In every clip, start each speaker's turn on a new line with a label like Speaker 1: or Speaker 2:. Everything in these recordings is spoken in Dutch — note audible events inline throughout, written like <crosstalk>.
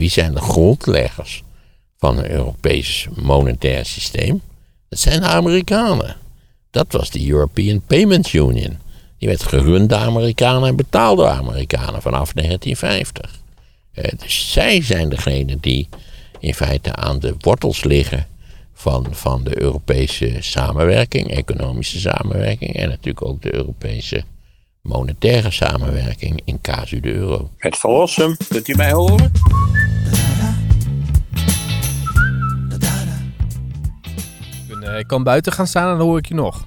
Speaker 1: Wie zijn de grondleggers van een Europees monetair systeem? Dat zijn de Amerikanen. Dat was de European Payments Union. Die werd gerund door Amerikanen en betaald door Amerikanen vanaf 1950. Eh, dus zij zijn degene die in feite aan de wortels liggen van, van de Europese samenwerking, economische samenwerking en natuurlijk ook de Europese monetaire samenwerking in casu de euro.
Speaker 2: Het verlossen, kunt u mij horen?
Speaker 3: Ik kan buiten gaan staan en dan hoor ik je nog.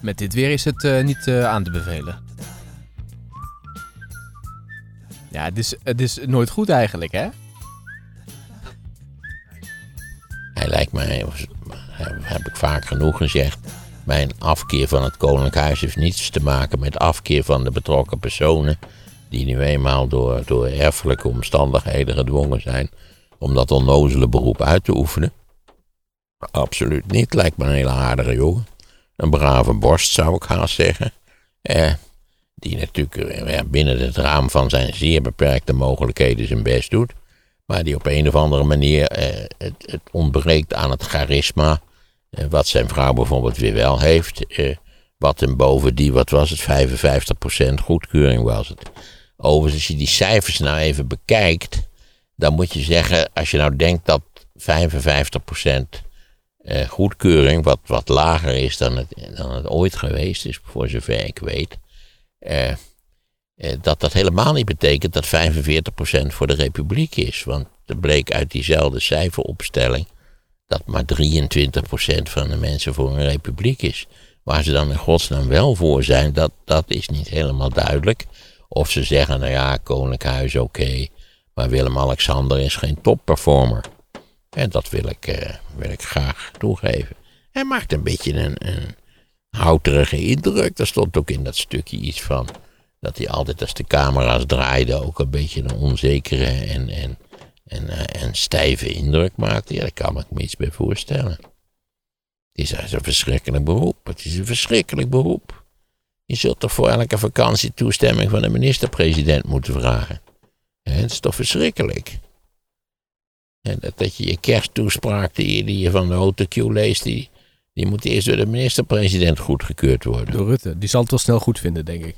Speaker 3: Met dit weer is het uh, niet uh, aan te bevelen. Ja, het is, het is nooit goed eigenlijk, hè?
Speaker 1: Hij lijkt mij, heb ik vaak genoeg gezegd, mijn afkeer van het Koninklijk Huis heeft niets te maken met afkeer van de betrokken personen, die nu eenmaal door, door erfelijke omstandigheden gedwongen zijn om dat onnozele beroep uit te oefenen. Absoluut niet, lijkt me een hele aardige jongen. Een brave borst zou ik haast zeggen. Eh, die natuurlijk binnen het raam van zijn zeer beperkte mogelijkheden zijn best doet. Maar die op een of andere manier eh, het, het, ontbreekt aan het charisma. Eh, wat zijn vrouw bijvoorbeeld weer wel heeft. Eh, wat hem boven die, wat was het, 55% goedkeuring was het. Overigens, als je die cijfers nou even bekijkt. Dan moet je zeggen, als je nou denkt dat 55% eh, goedkeuring, wat, wat lager is dan het, dan het ooit geweest is, voor zover ik weet. Eh, eh, dat dat helemaal niet betekent dat 45% voor de republiek is. Want er bleek uit diezelfde cijferopstelling dat maar 23% van de mensen voor een republiek is. Waar ze dan in godsnaam wel voor zijn, dat, dat is niet helemaal duidelijk. Of ze zeggen, nou ja, Koninkhuis oké, maar Willem-Alexander is geen topperformer. En dat wil ik, uh, wil ik graag toegeven. Hij maakt een beetje een, een houterige indruk. Daar stond ook in dat stukje iets van. Dat hij altijd als de camera's draaiden ook een beetje een onzekere en, en, en, uh, en stijve indruk maakte. Ja, daar kan ik me iets bij voorstellen. Het is een verschrikkelijk beroep. Het is een verschrikkelijk beroep. Je zult toch voor elke vakantie toestemming van de minister-president moeten vragen. het is toch verschrikkelijk. En dat, dat je je kersttoespraak die, die je van de autocue leest, die, die moet eerst door de minister-president goedgekeurd worden.
Speaker 3: Door Rutte. Die zal het wel snel goed vinden, denk ik.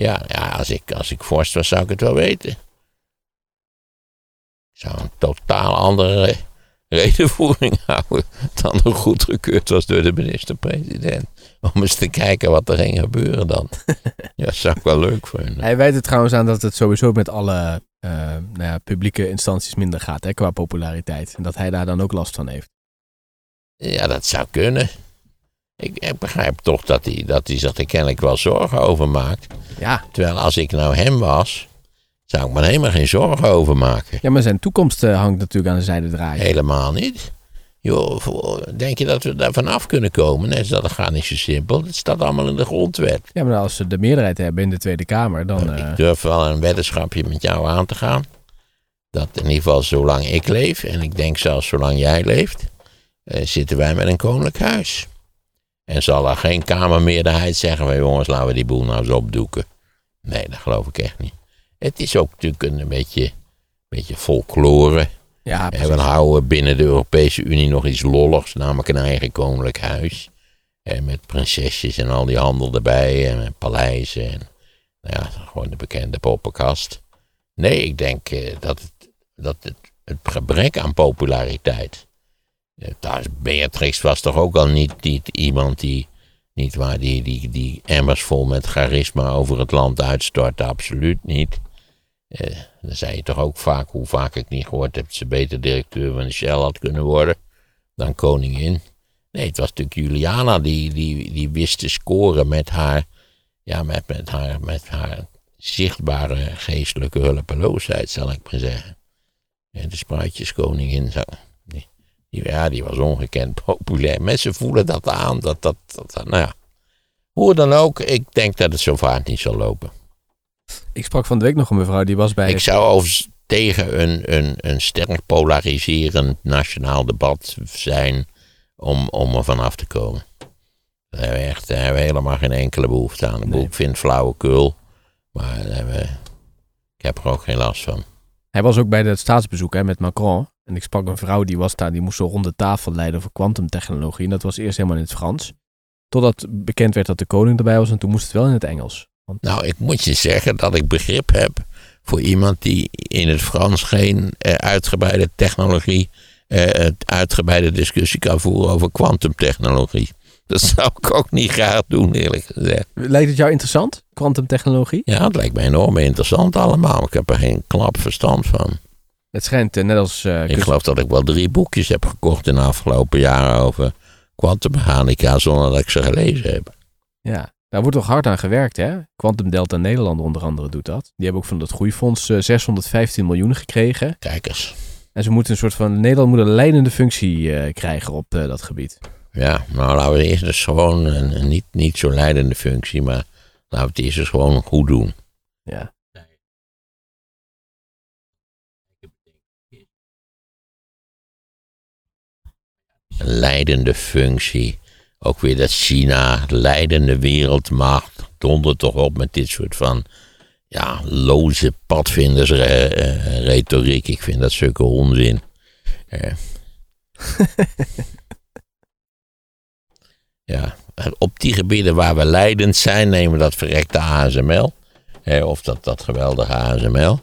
Speaker 1: Ja, ja als, ik, als ik vorst was, zou ik het wel weten. Ik zou een totaal andere redenvoering <laughs> houden dan er goedgekeurd was door de minister-president. Om eens te kijken wat er ging gebeuren dan. <laughs> ja, dat zou ik wel leuk vinden.
Speaker 3: Hij wijt het trouwens aan dat het sowieso met alle uh, nou ja, publieke instanties minder gaat hè, qua populariteit. En dat hij daar dan ook last van heeft.
Speaker 1: Ja, dat zou kunnen. Ik, ik begrijp toch dat hij, dat hij zich er kennelijk wel zorgen over maakt.
Speaker 3: Ja.
Speaker 1: Terwijl als ik nou hem was, zou ik me helemaal geen zorgen over maken.
Speaker 3: Ja, maar zijn toekomst uh, hangt natuurlijk aan de zijde draaien.
Speaker 1: Helemaal niet. Joh, denk je dat we daar vanaf kunnen komen? Nee, dat gaat niet zo simpel. Het staat allemaal in de grondwet.
Speaker 3: Ja, maar als ze de meerderheid hebben in de Tweede Kamer, dan...
Speaker 1: Nou, ik durf wel een weddenschapje met jou aan te gaan. Dat in ieder geval zolang ik leef, en ik denk zelfs zolang jij leeft, eh, zitten wij met een koninklijk huis. En zal er geen Kamermeerderheid zeggen van jongens, laten we die boel nou eens opdoeken. Nee, dat geloof ik echt niet. Het is ook natuurlijk een beetje, beetje folklore.
Speaker 3: Ja,
Speaker 1: we houden binnen de Europese Unie nog iets lolligs, namelijk een eigen koninklijk huis. En met prinsesjes en al die handel erbij en met paleizen. En, nou ja, gewoon de bekende poppenkast. Nee, ik denk eh, dat, het, dat het, het gebrek aan populariteit. Uh, Beatrix was toch ook al niet, iemand die, niet waar, die, die, die emmers vol met charisma over het land uitstortte, absoluut niet. Eh, dan zei je toch ook vaak, hoe vaak ik niet gehoord heb, dat ze beter directeur van de Shell had kunnen worden dan koningin. Nee, het was natuurlijk Juliana die, die, die wist te scoren met haar, ja, met, met, haar, met haar zichtbare geestelijke hulpeloosheid, zal ik maar zeggen. Ja, de spruitjeskoningin, zo. Ja, die was ongekend <laughs> populair. Mensen voelen dat aan, dat, dat, dat, nou ja. Hoe dan ook, ik denk dat het zo vaak niet zal lopen.
Speaker 3: Ik sprak van de week nog een mevrouw die was bij.
Speaker 1: Ik zou overigens tegen een, een, een sterk polariserend nationaal debat zijn om, om er vanaf te komen. Daar hebben we echt daar hebben we helemaal geen enkele behoefte aan. Ik, bedoel,
Speaker 3: Nee.
Speaker 1: ik vind flauwekul, maar we- ik heb er ook geen last van.
Speaker 3: Hij was ook bij het staatsbezoek hè, met Macron. En ik sprak een vrouw die was daar, die moest zo rond de tafel leiden over kwantumtechnologie. En dat was eerst helemaal in het Frans. Totdat bekend werd dat de koning erbij was en toen moest het wel in het Engels. Want
Speaker 1: Nou, ik moet je zeggen dat ik begrip heb voor iemand die in het Frans geen eh, uitgebreide technologie, eh, uitgebreide discussie kan voeren over kwantumtechnologie. Dat <laughs> zou ik ook niet graag doen, eerlijk gezegd.
Speaker 3: lijkt het jou interessant, kwantumtechnologie?
Speaker 1: Ja, het lijkt me enorm interessant allemaal. Ik heb er geen klap verstand van.
Speaker 3: Het schijnt eh, net als... eh,
Speaker 1: Ik geloof dat ik wel drie boekjes heb gekocht in de afgelopen jaren over kwantummechanica zonder dat ik ze gelezen heb.
Speaker 3: Ja, daar wordt toch hard aan gewerkt, hè? Quantum Delta Nederland onder andere doet dat. Die hebben ook van dat groeifonds eh, 615 miljoen gekregen.
Speaker 1: Kijk eens.
Speaker 3: En ze moeten een soort van... Nederland moet een leidende functie eh, krijgen op eh, dat gebied.
Speaker 1: Ja, nou laten we eerst eens gewoon een, niet, niet zo leidende functie, maar laten we het eerst eens gewoon goed doen.
Speaker 3: Ja.
Speaker 1: Leidende functie. Ook weer dat China, leidende wereldmacht, donder toch op met dit soort van ja, loze padvinders eh, eh. Ik vind dat zulke onzin. Eh. <laughs> ja, op die gebieden waar we leidend zijn, nemen we dat verrekte ASML. Eh, of dat, dat geweldige ASML.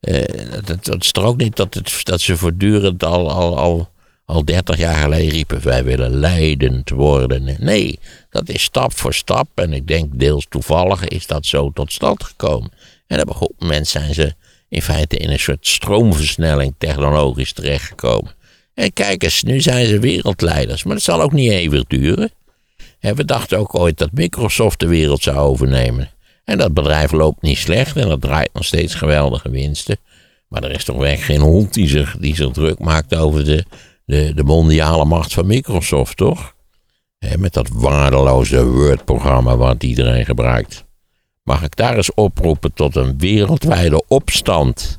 Speaker 1: Eh, dat, dat ook niet dat, het, dat ze voortdurend al, al, al, al 30 jaar geleden riepen: wij willen leidend worden. Nee, dat is stap voor stap. En ik denk deels toevallig is dat zo tot stand gekomen. En op een goed moment zijn ze in feite in een soort stroomversnelling technologisch terechtgekomen. En kijk eens, nu zijn ze wereldleiders. Maar dat zal ook niet eeuwig duren. En we dachten ook ooit dat Microsoft de wereld zou overnemen. En dat bedrijf loopt niet slecht en dat draait nog steeds geweldige winsten. Maar er is toch weg geen hond die zich, die zich druk maakt over de, de, de mondiale macht van Microsoft, toch? Met dat waardeloze Word-programma wat iedereen gebruikt. Mag ik daar eens oproepen tot een wereldwijde opstand?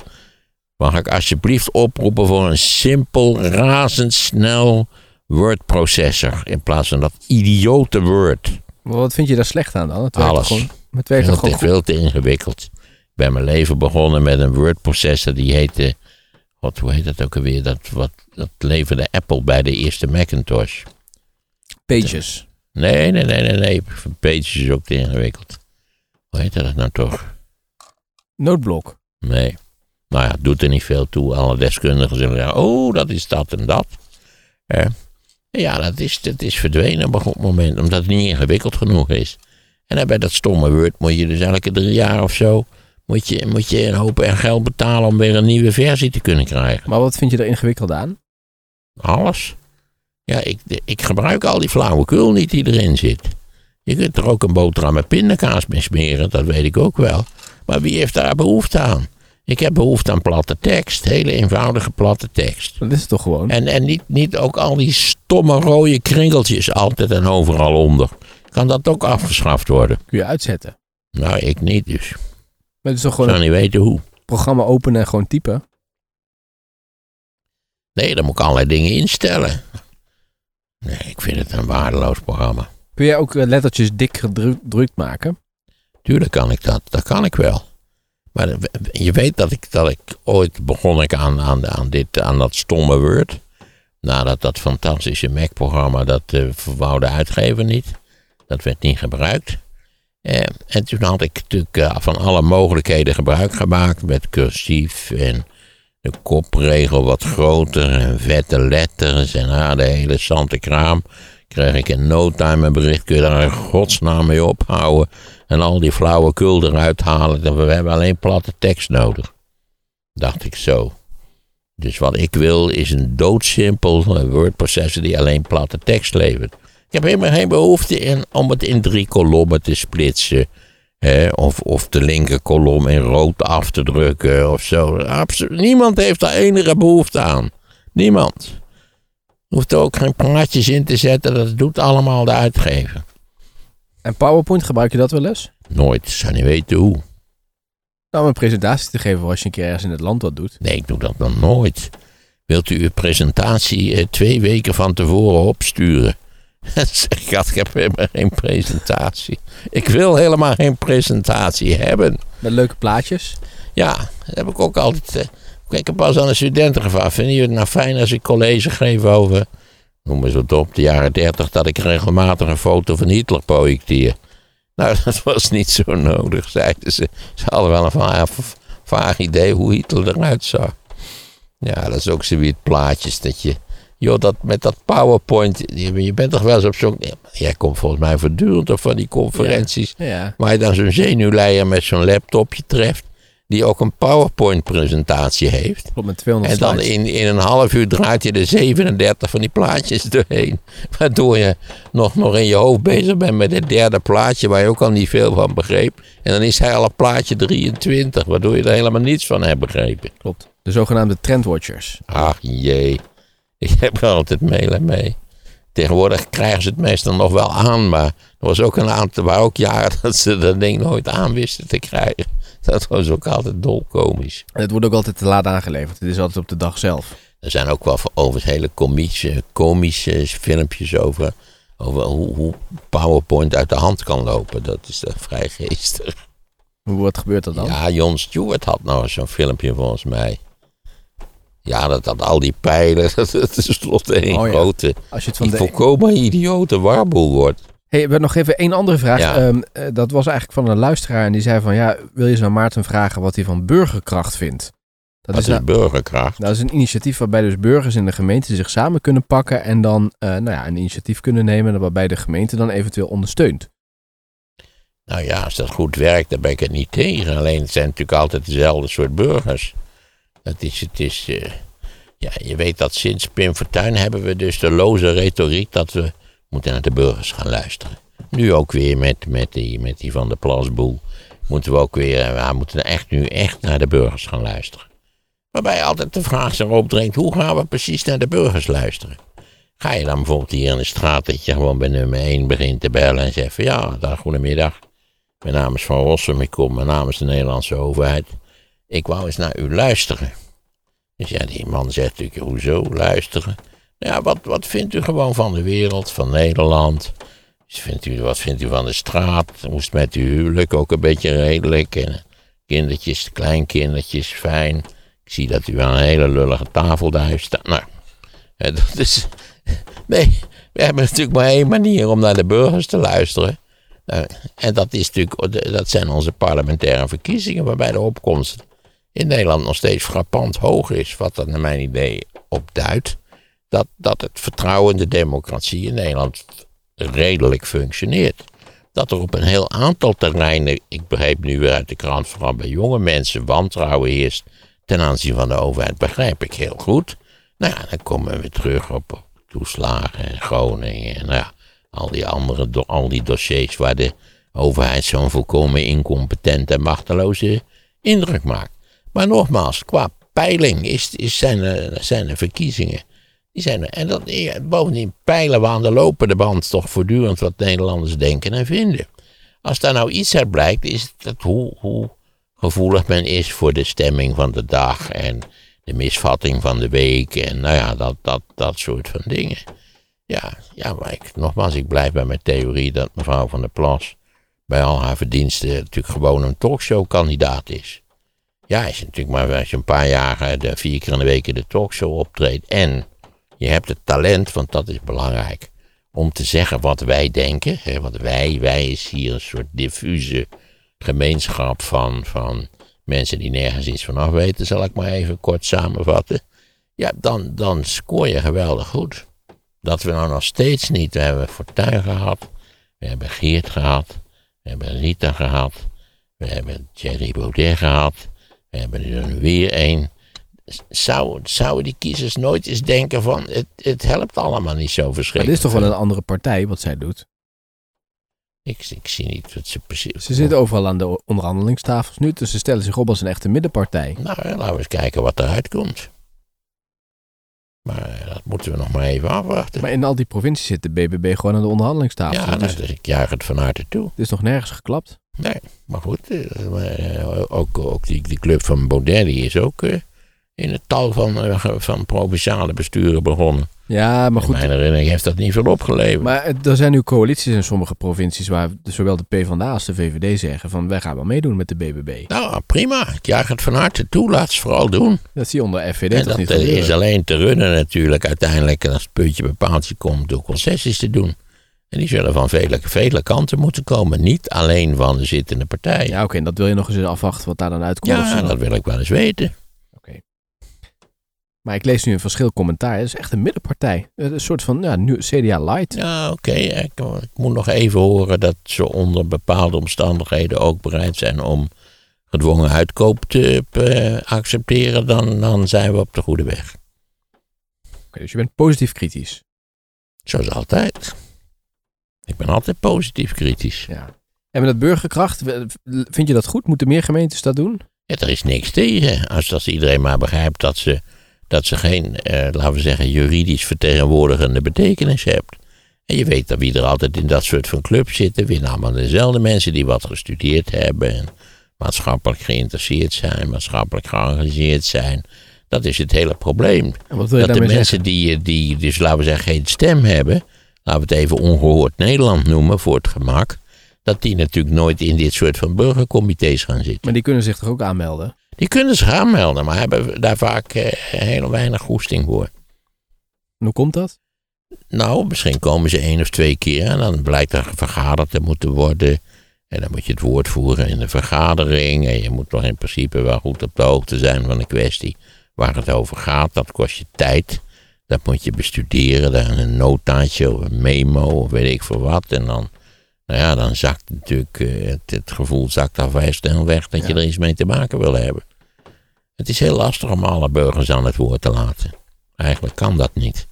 Speaker 1: Mag ik alsjeblieft oproepen voor een simpel, razendsnel Word-processor in plaats van dat idiote Word?
Speaker 3: Maar wat vind je daar slecht aan dan? Het
Speaker 1: Alles.
Speaker 3: Gewoon, het werkt
Speaker 1: Veel
Speaker 3: toch
Speaker 1: te,
Speaker 3: gewoon
Speaker 1: veel te ingewikkeld. Ik ben mijn leven begonnen met een Word-processor die heette. Wat, hoe heet dat ook alweer? Dat, wat, dat leverde Apple bij de eerste Macintosh.
Speaker 3: Pages.
Speaker 1: Nee, nee, nee, nee, nee. Pages is ook te ingewikkeld. Hoe heet dat nou toch?
Speaker 3: Noodblok.
Speaker 1: Nee. Nou ja, doet er niet veel toe. Alle deskundigen zullen zeggen: oh, dat is dat en dat. Eh, ja, dat is, dat is verdwenen op een goed moment, omdat het niet ingewikkeld genoeg is. En dan bij dat stomme Word moet je dus elke drie jaar of zo. Moet je, moet je een hoop en geld betalen om weer een nieuwe versie te kunnen krijgen.
Speaker 3: Maar wat vind je er ingewikkeld aan?
Speaker 1: Alles. Ja, ik, ik gebruik al die flauwekul niet die erin zit. Je kunt er ook een boterham met pindakaas mee smeren, dat weet ik ook wel. Maar wie heeft daar behoefte aan? Ik heb behoefte aan platte tekst, hele eenvoudige platte tekst.
Speaker 3: Dat is het toch gewoon?
Speaker 1: En, en niet, niet ook al die stomme rode kringeltjes altijd en overal onder. Kan dat ook afgeschaft worden?
Speaker 3: Kun je uitzetten.
Speaker 1: Nou, ik niet dus.
Speaker 3: Maar toch gewoon
Speaker 1: zou niet weten hoe.
Speaker 3: programma openen en gewoon typen?
Speaker 1: Nee, dan moet ik allerlei dingen instellen. Nee, ik vind het een waardeloos programma.
Speaker 3: Kun jij ook eh, lettertjes dik gedrukt maken?
Speaker 1: Tuurlijk kan ik dat, dat kan ik wel. Maar je weet dat ik, dat ik ooit begon ik aan, aan, aan, dit, aan dat stomme Word. Nadat dat fantastische Mac-programma, dat eh wou de uitgever niet. Dat werd niet gebruikt. Eh, en toen had ik natuurlijk eh, van alle mogelijkheden gebruik gemaakt. Met cursief en de kopregel wat groter en vette letters. En ah, de hele sante kraam. Kreeg ik in no time een bericht, kun je daar in godsnaam mee ophouden. En al die flauwekul eruit halen. We hebben alleen platte tekst nodig. Dacht ik zo. Dus wat ik wil is een doodsimpel eh, wordprocessor die alleen platte tekst levert. Ik heb helemaal geen behoefte in om het in drie kolommen te splitsen. Hè, of, of de linker kolom in rood af te drukken of zo. Absoluut, niemand heeft daar enige behoefte aan. Niemand. Je hoeft er ook geen plaatjes in te zetten. Dat doet allemaal de uitgever.
Speaker 3: En PowerPoint gebruik je dat wel eens?
Speaker 1: Nooit. Ik zou niet weten hoe.
Speaker 3: Nou, om een presentatie te geven als je een keer ergens in het land wat doet.
Speaker 1: Nee, ik doe dat nog nooit. Wilt u uw presentatie eh, twee weken van tevoren opsturen? <laughs> Zeg ik, ik heb helemaal geen presentatie. Ik wil helemaal geen presentatie hebben.
Speaker 3: Met leuke plaatjes.
Speaker 1: Ja, dat heb ik ook altijd. eh, Ik heb pas aan de studenten gevraagd. Vinden jullie het nou fijn als ik college geef over. Noem eens wat op, de jaren dertig. Dat ik regelmatig een foto van Hitler projecteer. Nou, <laughs> dat was niet zo nodig, zeiden ze. Ze hadden wel een vaag, vaag idee hoe Hitler eruit zag. Ja, dat is ook zoiets plaatjes dat je. Joh, dat met dat PowerPoint. Je, je bent toch wel eens op zo'n. Jij komt volgens mij voortdurend op van die conferenties.
Speaker 3: Ja.
Speaker 1: Waar je dan zo'n zenuwleier met zo'n laptopje treft. Die ook een PowerPoint-presentatie heeft.
Speaker 3: Met 200
Speaker 1: En dan in, in een half uur draait je er 37 van die plaatjes <laughs> doorheen. Waardoor je nog, nog in je hoofd bezig bent met het derde plaatje waar je ook al niet veel van begreep. En dan is hij al op plaatje 23, waardoor je er helemaal niets van hebt begrepen.
Speaker 3: Klopt. De zogenaamde trendwatchers.
Speaker 1: Ach jee, ik heb er altijd mailen mee. Tegenwoordig krijgen ze het meestal nog wel aan, maar er was ook een aantal, waar ook jaren <laughs> dat ze dat ding nooit aan wisten te krijgen. Dat was ook altijd dolkomisch.
Speaker 3: En het wordt ook altijd te laat aangeleverd. Het is altijd op de dag zelf.
Speaker 1: Er zijn ook wel overigens hele komische, komische filmpjes over, over hoe, hoe PowerPoint uit de hand kan lopen. Dat is uh, vrij geestig.
Speaker 3: Hoe, wat gebeurt er dan?
Speaker 1: Ja, Jon Stewart had nou zo'n filmpje volgens mij. Ja, dat had al die pijlen. <laughs> Dat het tenslotte een
Speaker 3: Oh ja.
Speaker 1: grote,
Speaker 3: Als je het van de...
Speaker 1: volkomen idiote warboel wordt.
Speaker 3: Hey, we hebben nog even één andere vraag.
Speaker 1: Ja.
Speaker 3: Ehm, eh, dat was eigenlijk van een luisteraar. En die zei van, ja, wil je zo aan Maarten vragen wat hij van burgerkracht vindt? Dat
Speaker 1: Dat
Speaker 3: is,
Speaker 1: is
Speaker 3: nou,
Speaker 1: burgerkracht.
Speaker 3: dat is een initiatief waarbij dus burgers in de gemeente zich samen kunnen pakken. En dan eh, nou ja, een initiatief kunnen nemen waarbij de gemeente dan eventueel ondersteunt.
Speaker 1: Nou ja, als dat goed werkt, dan ben ik het niet tegen. Alleen het zijn natuurlijk altijd dezelfde soort burgers. Dat is, het is, eh, ja, je weet dat sinds Pim Fortuyn hebben we dus de loze retoriek dat we moeten naar de burgers gaan luisteren. Nu ook weer met, met, die, met die van de Plasboel. Moeten we ook weer, eh, we moeten echt nu echt naar de burgers gaan luisteren. Waarbij altijd de vraag zich opdringt, hoe gaan we precies naar de burgers luisteren? Ga je dan bijvoorbeeld hier in de straat dat je gewoon bij nummer 1 begint te bellen en zegt van ja, dag, goedemiddag. Mijn naam is Van Rossum, ik kom namens de Nederlandse overheid. Ik wou eens naar u luisteren. Dus ja, die man zegt natuurlijk, hoezo luisteren? Nou ja, wat, wat vindt u gewoon van de wereld, van Nederland? Vindt u, wat vindt u van de straat? Moest met uw huwelijk ook een beetje redelijk? En kindertjes, kleinkindertjes, fijn. Ik zie dat u aan een hele lullige tafel daar staat. Nou, <laughs> dat is... Nee, we hebben natuurlijk maar één manier om naar de burgers te luisteren. Nou, en dat, is natuurlijk, dat zijn onze parlementaire verkiezingen, waarbij de opkomst in Nederland nog steeds frappant hoog is. Wat er naar mijn idee op duidt. Dat, dat het vertrouwen in de democratie in Nederland redelijk functioneert. Dat er op een heel aantal terreinen, ik begreep nu weer uit de krant, vooral bij jonge mensen, wantrouwen heerst ten aanzien van de overheid, begrijp ik heel goed. Nou ja, dan komen we terug op, toeslagen en Groningen en nou al die andere, al die dossiers waar de overheid zo'n volkomen incompetent en machteloze indruk maakt. Maar nogmaals, qua peiling is, is zijn, er, zijn er verkiezingen. Die zijn. En dat, bovendien peilen we aan de lopende band toch voortdurend wat Nederlanders denken en vinden. Als daar nou iets uit blijkt, is dat hoe, hoe gevoelig men is voor de stemming van de dag en de misvatting van de week en nou ja, dat, dat, dat soort van dingen. Ja, ja, maar ik, nogmaals, ik blijf bij mijn theorie dat mevrouw van der Plas bij al haar verdiensten natuurlijk gewoon een talkshow-kandidaat is. Ja, is natuurlijk maar als je een paar jaar eh, de vier keer in de week in de talkshow optreedt en je hebt het talent, want dat is belangrijk, om te zeggen wat wij denken. Hè, want wij, wij is hier een soort diffuse gemeenschap van, van mensen die nergens iets van af weten, zal ik maar even kort samenvatten. Ja, dan, dan scoor je geweldig goed. Dat we nou nog steeds niet, we hebben Fortuyn gehad, we hebben Geert gehad, we hebben Rita gehad, we hebben Thierry Baudet gehad, we hebben er nu weer een. Zou, zouden die kiezers nooit eens denken van, het, het helpt allemaal niet zo
Speaker 3: Maar
Speaker 1: verschrikkelijk.
Speaker 3: dit is toch wel een andere partij wat zij doet.
Speaker 1: Ik, ik zie niet wat ze precies...
Speaker 3: Ze zitten overal aan de onderhandelingstafels nu, dus ze stellen zich op als een echte middenpartij.
Speaker 1: Nou, laten we eens kijken wat eruit komt. Maar dat moeten we nog maar even afwachten.
Speaker 3: Maar in al die provincies zit de BBB gewoon aan de onderhandelingstafel.
Speaker 1: ja, nou,
Speaker 3: dus
Speaker 1: dus ik juich het van harte toe.
Speaker 3: het is nog nergens geklapt.
Speaker 1: Nee, maar goed, eh, eh, ook, ook die, die club van Baudet die is ook eh, in het tal van, van provinciale besturen begonnen.
Speaker 3: Ja, maar
Speaker 1: In
Speaker 3: goed.
Speaker 1: mijn herinnering heeft dat niet veel opgeleverd.
Speaker 3: Maar het- er zijn nu coalities in sommige provincies waar zowel de PvdA als de VVD zeggen van wij gaan wel meedoen met de BBB.
Speaker 1: Nou, prima. Ik juich het van harte toe. Laat ze vooral doen.
Speaker 3: Dat zie je onder FVD
Speaker 1: en
Speaker 3: toch
Speaker 1: dat
Speaker 3: niet
Speaker 1: is alleen te runnen natuurlijk uiteindelijk. En als het puntje bij paaltje komt door concessies te doen. En die zullen van vele, vele kanten moeten komen. Niet alleen van de zittende partijen.
Speaker 3: Ja, oké, en dat wil je nog eens afwachten wat daar dan uitkomt.
Speaker 1: Ja, dat wil ik wel eens weten.
Speaker 3: Maar ik lees nu een verschil commentaar. Het is echt een middenpartij. Een soort van ja, nu CDA light.
Speaker 1: Ja, oké. Ik, ik moet nog even horen dat ze onder bepaalde omstandigheden ook bereid zijn om gedwongen uitkoop te eh, accepteren. Dan, dan zijn we op de goede weg.
Speaker 3: Oké, dus je bent positief kritisch.
Speaker 1: Zoals altijd. Ik ben altijd positief kritisch.
Speaker 3: Ja. En met dat burgerkracht, vind je dat goed? Moeten meer gemeentes dat doen?
Speaker 1: Ja, er is niks tegen. Als, als iedereen maar begrijpt dat ze, dat ze geen, eh, laten we zeggen, juridisch vertegenwoordigende betekenis hebt. En je weet dat wie er altijd in dat soort van clubs zitten, weer allemaal dezelfde mensen die wat gestudeerd hebben. En maatschappelijk geïnteresseerd zijn, maatschappelijk geëngageerd zijn. Dat is het hele probleem.
Speaker 3: En wat wil je
Speaker 1: Dat de mensen
Speaker 3: zeggen?
Speaker 1: die, die, dus laten we zeggen, geen stem hebben, laten we het even ongehoord Nederland noemen voor het gemak, dat die natuurlijk nooit in dit soort van burgercomité's gaan zitten.
Speaker 3: Maar die kunnen zich toch ook aanmelden?
Speaker 1: Die kunnen zich aanmelden, maar hebben daar vaak eh, heel weinig goesting voor.
Speaker 3: En hoe komt dat?
Speaker 1: Nou, misschien komen ze één of twee keer en dan blijkt er vergaderd te moeten worden. En dan moet je het woord voeren in de vergadering. En je moet nog in principe wel goed op de hoogte zijn van de kwestie waar het over gaat. Dat kost je tijd. Dat moet je bestuderen. Dan een notaatje of een memo of weet ik veel wat. En dan, nou ja, dan zakt natuurlijk eh, het, het gevoel zakt al vrij snel weg dat je er iets mee te maken wil hebben. Het is heel lastig om alle burgers aan het woord te laten. Eigenlijk kan dat niet.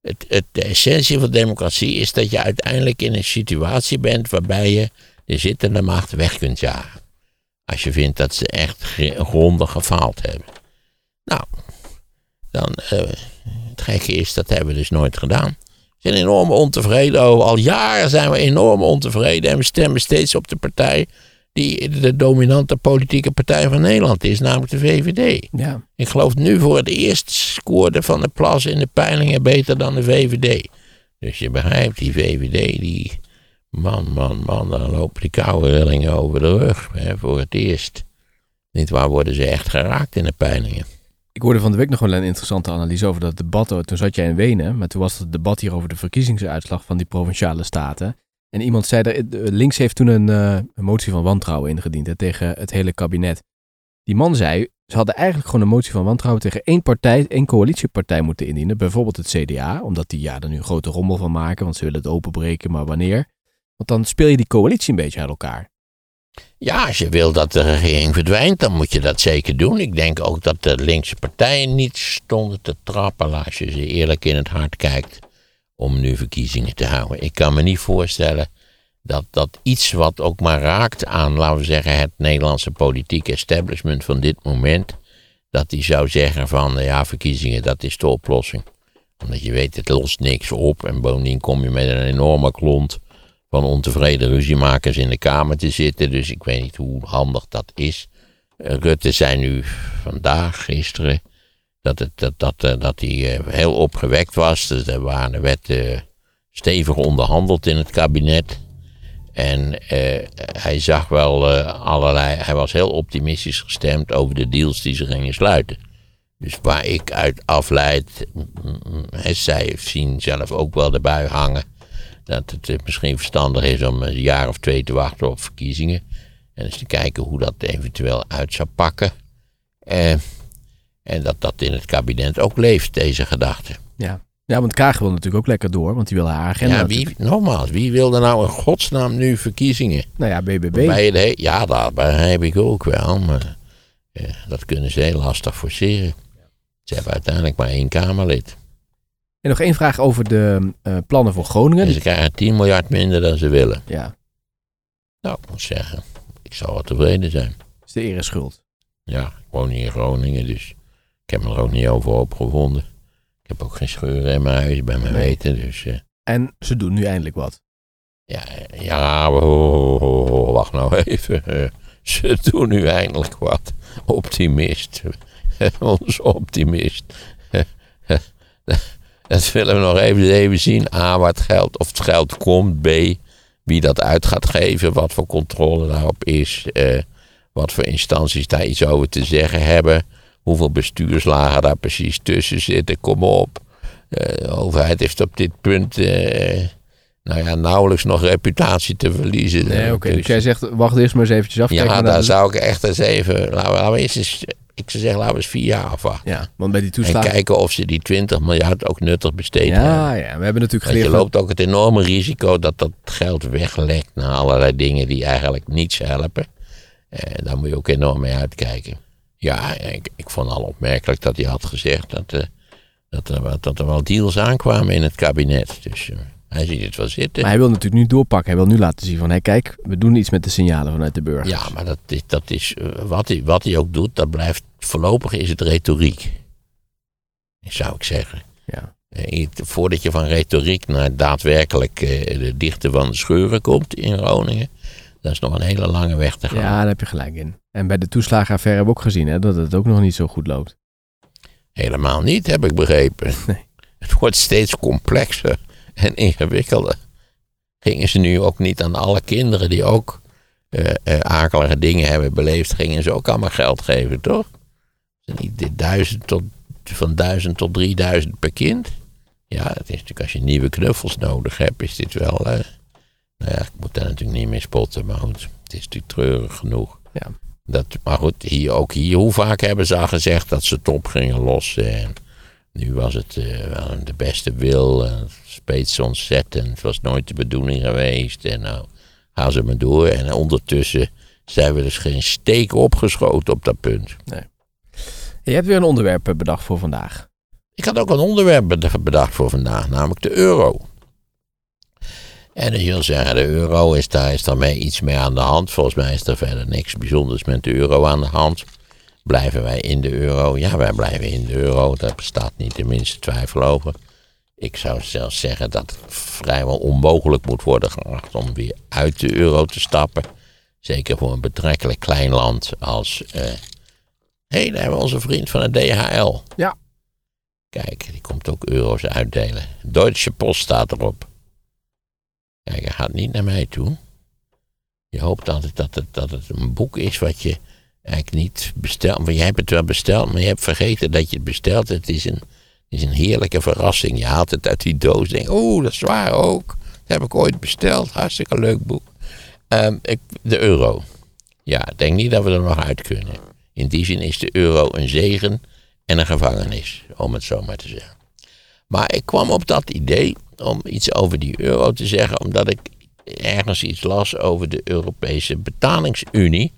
Speaker 1: Het, het, de essentie van democratie is dat je uiteindelijk in een situatie bent waarbij je de zittende macht weg kunt jagen. Als je vindt dat ze echt gr- grondig gefaald hebben. Nou, dan, eh, het gekke is, dat hebben we dus nooit gedaan. We zijn enorm ontevreden over. Al jaren zijn we enorm ontevreden en we stemmen steeds op de partij die de dominante politieke partij van Nederland is, namelijk de VVD.
Speaker 3: Ja.
Speaker 1: Ik geloof nu voor het eerst scoorde Van der Plas in de peilingen beter dan de VVD. Dus je begrijpt, die VVD, die... Man, man, man, dan lopen die koude rillingen over de rug. Hè, voor het eerst. Niet waar worden ze echt geraakt in de peilingen.
Speaker 3: Ik hoorde van de week nog wel een interessante analyse over dat debat. Toen zat jij in Wenen, maar toen was het debat hier over de verkiezingsuitslag van die provinciale staten. En iemand zei, er, links heeft toen een, eh, een motie van wantrouwen ingediend tegen het hele kabinet. Die man zei, ze hadden eigenlijk gewoon een motie van wantrouwen tegen één partij, één coalitiepartij moeten indienen. Bijvoorbeeld het CDA, omdat die ja, er nu een grote rommel van maken, want ze willen het openbreken, maar wanneer? Want dan speel je die coalitie een beetje uit elkaar.
Speaker 1: Ja, als je wil dat de regering verdwijnt, dan moet je dat zeker doen. Ik denk ook dat de linkse partijen niet stonden te trappelen als je ze eerlijk in het hart kijkt om nu verkiezingen te houden. Ik kan me niet voorstellen dat, dat iets wat ook maar raakt aan, laten we zeggen, het Nederlandse politieke establishment van dit moment, dat die zou zeggen van, ja, verkiezingen, dat is de oplossing. Omdat je weet, het lost niks op en bovendien kom je met een enorme klont van ontevreden ruziemakers in de Kamer te zitten. Dus ik weet niet hoe handig dat is. Eh, Rutte zei nu vandaag, gisteren, dat, het, dat, dat, eh, dat hij eh, heel opgewekt was. Dus er waren, er werd stevig onderhandeld in het kabinet. En hij zag wel allerlei. Hij was heel optimistisch gestemd over de deals die ze gingen sluiten. Dus waar ik uit afleid. mm, mm, hij zij zien zelf ook wel de bui hangen. Dat het eh, misschien verstandig is om een jaar of twee te wachten op verkiezingen. En eens te kijken hoe dat eventueel uit zou pakken. Eh, en dat dat in het kabinet ook leeft, deze gedachte.
Speaker 3: Ja. Ja, want Kaag wil natuurlijk ook lekker door, want die wil haar agenda.
Speaker 1: Ja, wie, nogmaals, wie wil er nou in godsnaam nu verkiezingen?
Speaker 3: Nou ja, BBB.
Speaker 1: De ja, dat begrijp ik ook wel, maar eh, dat kunnen ze heel lastig forceren. Ze hebben uiteindelijk maar één Kamerlid.
Speaker 3: En nog één vraag over de eh, plannen voor Groningen.
Speaker 1: En ze krijgen 10 miljard minder dan ze willen.
Speaker 3: Ja,
Speaker 1: Nou, ik moet zeggen, ik zal wel tevreden zijn.
Speaker 3: is de ere schuld.
Speaker 1: Ja, ik woon hier in Groningen, dus ik heb me er ook niet over opgevonden. Ik heb ook geen scheuren in mijn huis, bij mijn
Speaker 3: Nee.
Speaker 1: weten, dus... eh,
Speaker 3: En ze doen nu eindelijk wat.
Speaker 1: Ja, ja wacht nou even. <laughs> Ze doen nu eindelijk wat. Optimist. <laughs> Onze optimist. <laughs> Dat willen we nog even, even zien. A, waar het geld, of het geld komt. B, wie dat uit gaat geven. Wat voor controle daarop is. eh, wat voor instanties daar iets over te zeggen hebben. Hoeveel bestuurslagen daar precies tussen zitten. Kom op. Eh, de overheid heeft op dit punt eh, nou ja, nauwelijks nog reputatie te verliezen.
Speaker 3: Nee, oké.
Speaker 1: Dus-
Speaker 3: Dus jij zegt, wacht eerst maar eens eventjes af.
Speaker 1: ja, daar zou ik echt eens even. Laten we, laten we eerst eens. Ik zou zeggen, laten we eens vier jaar afwachten.
Speaker 3: Ja, want bij die
Speaker 1: En
Speaker 3: toeslagen...
Speaker 1: kijken of ze die 20 miljard ook nuttig besteden hebben.
Speaker 3: Ja, ja, we hebben natuurlijk
Speaker 1: Want je
Speaker 3: geleerd...
Speaker 1: loopt ook het enorme risico dat dat geld weglekt naar allerlei dingen die eigenlijk niets helpen. En daar moet je ook enorm mee uitkijken. Ja, ik, ik vond al opmerkelijk dat hij had gezegd dat, eh, dat, er, wel- dat er wel deals aankwamen in het kabinet. Dus eh, hij ziet het wel zitten.
Speaker 3: Maar hij wil natuurlijk nu doorpakken. Hij wil nu laten zien van, hé kijk, we doen iets met de signalen vanuit de burgers.
Speaker 1: Ja, maar dat is, dat is eh, wat, hij, wat hij ook doet, dat blijft voorlopig is het retoriek. Zou ik zeggen.
Speaker 3: Ja.
Speaker 1: Eh, Voordat je van retoriek naar daadwerkelijk eh, de dichte van de scheuren komt in Groningen, dat is nog een hele lange weg te gaan.
Speaker 3: Ja, daar heb je gelijk in. En bij de toeslagenaffaire hebben we ook gezien hè, dat het ook nog niet zo goed loopt.
Speaker 1: Helemaal niet, heb ik begrepen.
Speaker 3: Nee. <laughs>
Speaker 1: Het wordt steeds complexer en ingewikkelder. Gingen ze nu ook niet aan alle kinderen die ook eh, akelige dingen hebben beleefd, gingen ze ook allemaal geld geven, toch? Niet duizend tot, van duizend tot drieduizend per kind? Ja, het is natuurlijk als je nieuwe knuffels nodig hebt, is dit wel. eh, nou ja, ik moet daar natuurlijk niet mee spotten, maar goed, het is natuurlijk treurig genoeg.
Speaker 3: Ja.
Speaker 1: Dat, maar goed, hier, ook hier, hoe vaak hebben ze al gezegd dat ze het op gingen lossen? En nu was het eh, de beste wil, en het speet ontzettend. Het was nooit de bedoeling geweest. En nou gaan ze maar door. En ondertussen zijn we dus geen steek opgeschoten op dat punt.
Speaker 3: Je hebt weer een onderwerp eh, bedacht voor vandaag.
Speaker 1: Ik had ook een onderwerp bed- bedacht voor vandaag, namelijk de euro. En dat wil zeggen, de euro is daar, is daarmee iets mee aan de hand. Volgens mij is er verder niks bijzonders met de euro aan de hand. Blijven wij in de euro? Ja, wij blijven in de euro. Daar bestaat niet de minste twijfel over. Ik zou zelfs zeggen dat het vrijwel onmogelijk moet worden geacht om weer uit de euro te stappen. Zeker voor een betrekkelijk klein land als. eh Hé, hey, daar hebben we onze vriend van het DHL.
Speaker 3: Ja.
Speaker 1: Kijk, die komt ook euro's uitdelen. Deutsche Post staat erop. Kijk, hij gaat niet naar mij toe. Je hoopt altijd dat het, dat het een boek is wat je eigenlijk niet bestelt. Maar jij hebt het wel besteld, maar je hebt vergeten dat je het bestelt. Het is een, het is een heerlijke verrassing. Je haalt het uit die doos. Denk, oeh, dat is waar ook. Dat heb ik ooit besteld. Hartstikke leuk boek. Ehm, ik, de euro. Ja, ik denk niet dat we er nog uit kunnen. In die zin is de euro een zegen en een gevangenis, om het zo maar te zeggen. Maar ik kwam op dat idee om iets over die euro te zeggen, omdat ik ergens iets las over de Europese betalingsunie,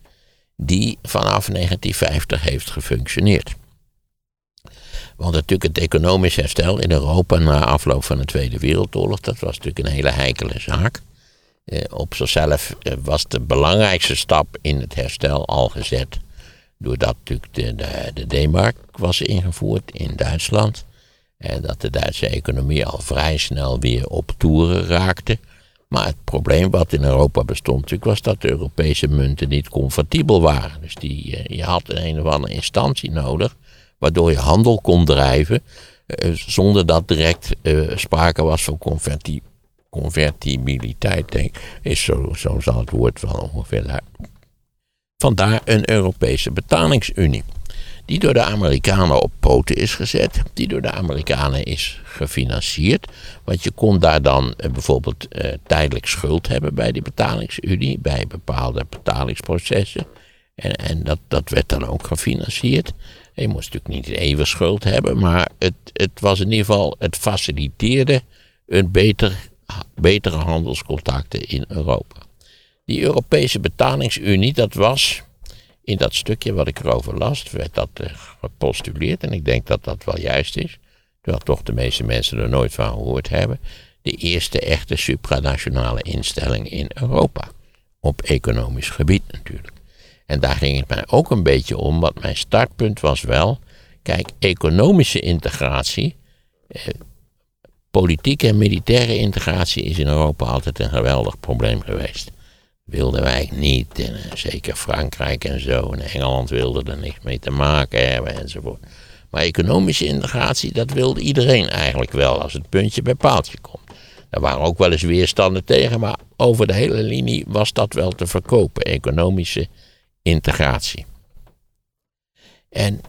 Speaker 1: die vanaf 1950 heeft gefunctioneerd. Want natuurlijk het economisch herstel in Europa na afloop van de Tweede Wereldoorlog, dat was natuurlijk een hele heikele zaak. Eh, op zichzelf eh, was de belangrijkste stap in het herstel al gezet doordat natuurlijk de, de, de D-mark was ingevoerd in Duitsland. En dat de Duitse economie al vrij snel weer op toeren raakte. Maar het probleem wat in Europa bestond natuurlijk was dat de Europese munten niet convertibel waren. Dus die, eh, je had een, of andere instantie nodig waardoor je handel kon drijven eh, zonder dat direct eh, sprake was van converti convertibiliteit. Is zo, zo zal het woord wel ongeveer daar. Vandaar een Europese betalingsunie. Die door de Amerikanen op poten is gezet. Die door de Amerikanen is gefinancierd. Want je kon daar dan eh, bijvoorbeeld eh, tijdelijk schuld hebben bij die betalingsunie. Bij bepaalde betalingsprocessen. En, en dat, dat werd dan ook gefinancierd. Je moest natuurlijk niet even schuld hebben. Maar het, het was in ieder geval. Het faciliteerde een beter, betere handelscontacten in Europa. Die Europese betalingsunie, dat was in dat stukje wat ik erover las, werd dat eh, gepostuleerd. En ik denk dat dat wel juist is. Terwijl toch de meeste mensen er nooit van gehoord hebben. De eerste echte supranationale instelling in Europa. Op economisch gebied natuurlijk. En daar ging het mij ook een beetje om, want mijn startpunt was wel. Kijk, economische integratie. Eh, politieke en militaire integratie is in Europa altijd een geweldig probleem geweest wilden wij niet. Eh, zeker Frankrijk en zo. En Engeland wilde er niks mee te maken hebben enzovoort. Maar economische integratie, dat wilde iedereen eigenlijk wel als het puntje bij paaltje komt. Er waren ook wel eens weerstanden tegen, maar over de hele linie was dat wel te verkopen, economische integratie. En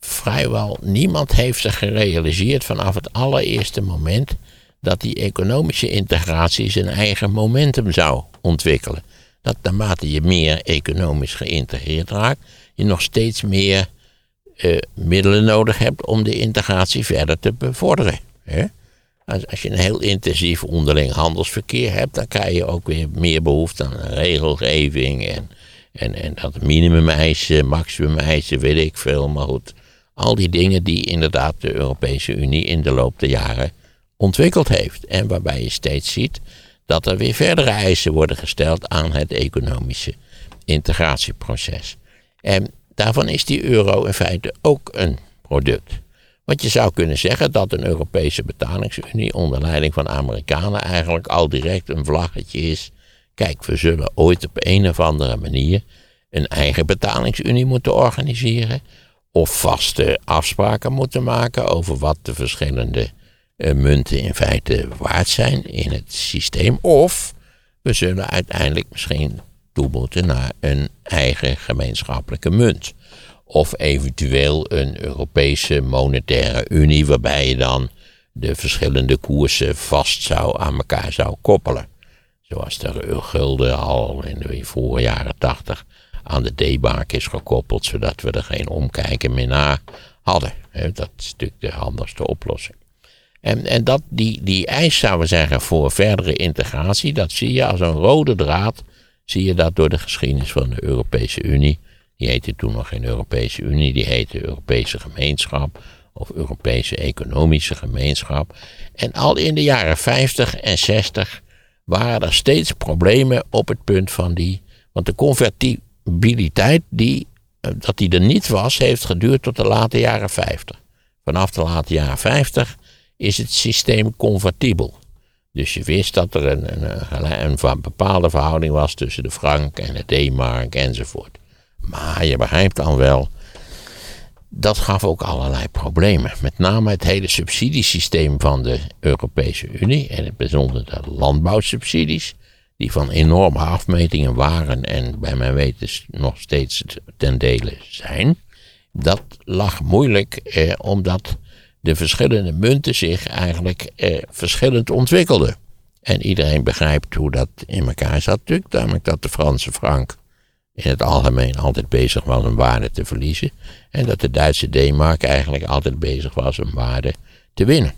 Speaker 1: vrijwel niemand heeft zich gerealiseerd vanaf het allereerste moment dat die economische integratie zijn eigen momentum zou ontwikkelen. Dat naarmate je meer economisch geïntegreerd raakt, je nog steeds meer uh, middelen nodig hebt om de integratie verder te bevorderen. Hè? Als, als, je een heel intensief onderling handelsverkeer hebt, dan krijg je ook weer meer behoefte aan regelgeving en, en, en dat minimumeisen, maximumeisen, weet ik veel. Maar goed, al die dingen die inderdaad de Europese Unie in de loop der jaren ontwikkeld heeft. En waarbij je steeds ziet dat er weer verdere eisen worden gesteld aan het economische integratieproces. En daarvan is die euro in feite ook een product. Want je zou kunnen zeggen dat een Europese betalingsunie onder leiding van Amerikanen eigenlijk al direct een vlaggetje is. Kijk, we zullen ooit op een of andere manier een eigen betalingsunie moeten organiseren. Of vaste afspraken moeten maken over wat de verschillende munten in feite waard zijn in het systeem. Of we zullen uiteindelijk misschien toe moeten naar een eigen gemeenschappelijke munt. Of eventueel een Europese monetaire unie waarbij je dan de verschillende koersen vast zou aan elkaar zou koppelen. Zoals de gulden al in de vorige jaren tachtig aan de D-mark is gekoppeld, zodat we er geen omkijken meer naar hadden. Dat is natuurlijk de handigste oplossing. En, en dat, die, die eis, zouden we zeggen, voor verdere integratie, dat zie je als een rode draad, zie je dat door de geschiedenis van de Europese Unie. Die heette toen nog geen Europese Unie, die heette Europese Gemeenschap of Europese Economische Gemeenschap. En al in de jaren 50 en 60 waren er steeds problemen op het punt van die. Want de convertibiliteit, die, eh, dat die er niet was, heeft geduurd tot de late jaren 50. Vanaf de late jaren 50 is het systeem convertibel. Dus je wist dat er een, een, een, een bepaalde verhouding was tussen de frank en de D-mark enzovoort. Maar je begrijpt dan wel, dat gaf ook allerlei problemen. Met name het hele subsidiesysteem van de Europese Unie en het bijzonder de landbouwsubsidies, die van enorme afmetingen waren en bij mijn weten nog steeds ten dele zijn. Dat lag moeilijk eh, omdat de verschillende munten zich eigenlijk eh, verschillend ontwikkelden. En iedereen begrijpt hoe dat in elkaar zat natuurlijk, namelijk dat de Franse frank in het algemeen altijd bezig was om waarde te verliezen. En dat de Duitse D-mark eigenlijk altijd bezig was om waarde te winnen.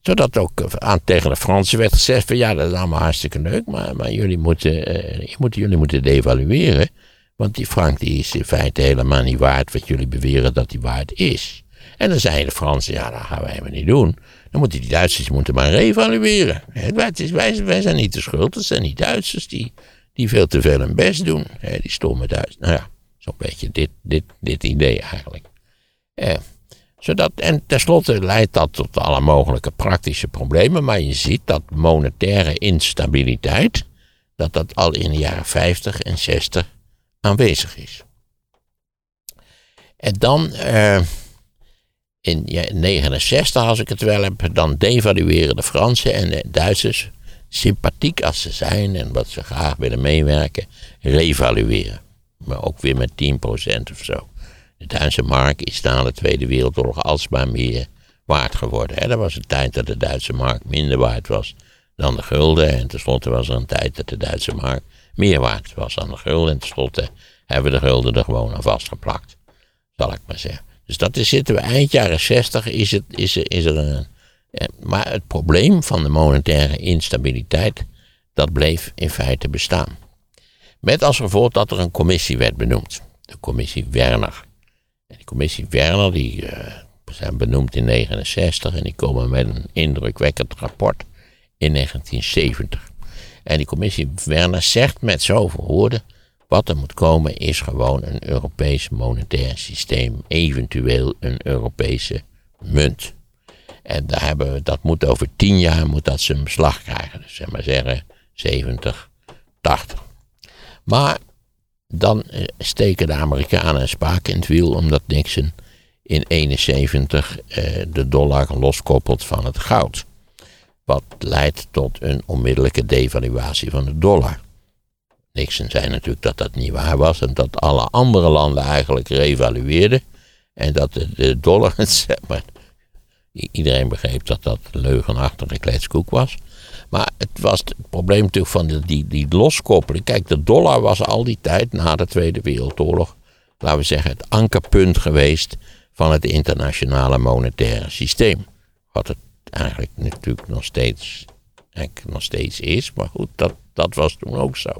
Speaker 1: Zodat ook aan, tegen de Fransen werd gezegd van ja, dat is allemaal hartstikke leuk, maar, maar jullie, moeten, uh, moeten, jullie moeten devalueren. Want die frank die is in feite helemaal niet waard wat jullie beweren dat die waard is. En dan zeiden de Fransen, ja, dat gaan wij helemaal niet doen. Dan moeten die Duitsers moeten maar revalueren. Wij, wij zijn niet de schuld, het zijn die Duitsers die, die veel te veel hun best doen. Die stomme Duitsers. Nou ja, zo'n beetje dit, dit, dit idee eigenlijk. Eh, zodat, en tenslotte leidt dat tot alle mogelijke praktische problemen. Maar je ziet dat monetaire instabiliteit, dat dat al in de jaren 50 en 60 aanwezig is. En dan... Eh, in 1969, als ik het wel heb, dan devalueren de Fransen en de Duitsers, sympathiek als ze zijn en wat ze graag willen meewerken, revalueren. Maar ook weer met 10% of zo. De Duitse mark is na de Tweede Wereldoorlog alsmaar meer waard geworden. Er was een tijd dat de Duitse mark minder waard was dan de gulden. En tenslotte was er een tijd dat de Duitse mark meer waard was dan de gulden. En tenslotte hebben we de gulden er gewoon aan vastgeplakt. Zal ik maar zeggen. Dus dat is, zitten we eind jaren 60 is, het, is, is er een. Maar het probleem van de monetaire instabiliteit, dat bleef in feite bestaan. Met als gevolg dat er een commissie werd benoemd. De commissie Werner. En die commissie Werner, die uh, zijn benoemd in 1969 en die komen met een indrukwekkend rapport in 1970. En die commissie Werner zegt met zoveel woorden wat er moet komen is gewoon een Europees monetair systeem, eventueel een Europese munt. En daar hebben we, dat moet over tien jaar moet dat zijn beslag krijgen. Dus zeg maar zeggen 70, 80. Maar dan eh, steken de Amerikanen een spaak in het wiel omdat Nixon in 71 eh, de dollar loskoppelt van het goud. Wat leidt tot een onmiddellijke devaluatie van de dollar. Nixon zei natuurlijk dat dat niet waar was en dat alle andere landen eigenlijk revalueerden. En dat de, dollar, <laughs> maar iedereen begreep dat dat leugenachtige kletskoek was. Maar het was het probleem natuurlijk van die, die, loskoppeling. Kijk, de dollar was al die tijd na de Tweede Wereldoorlog, laten we zeggen, het ankerpunt geweest van het internationale monetaire systeem. Wat het eigenlijk natuurlijk nog steeds, nog steeds is, maar goed, dat, dat was toen ook zo.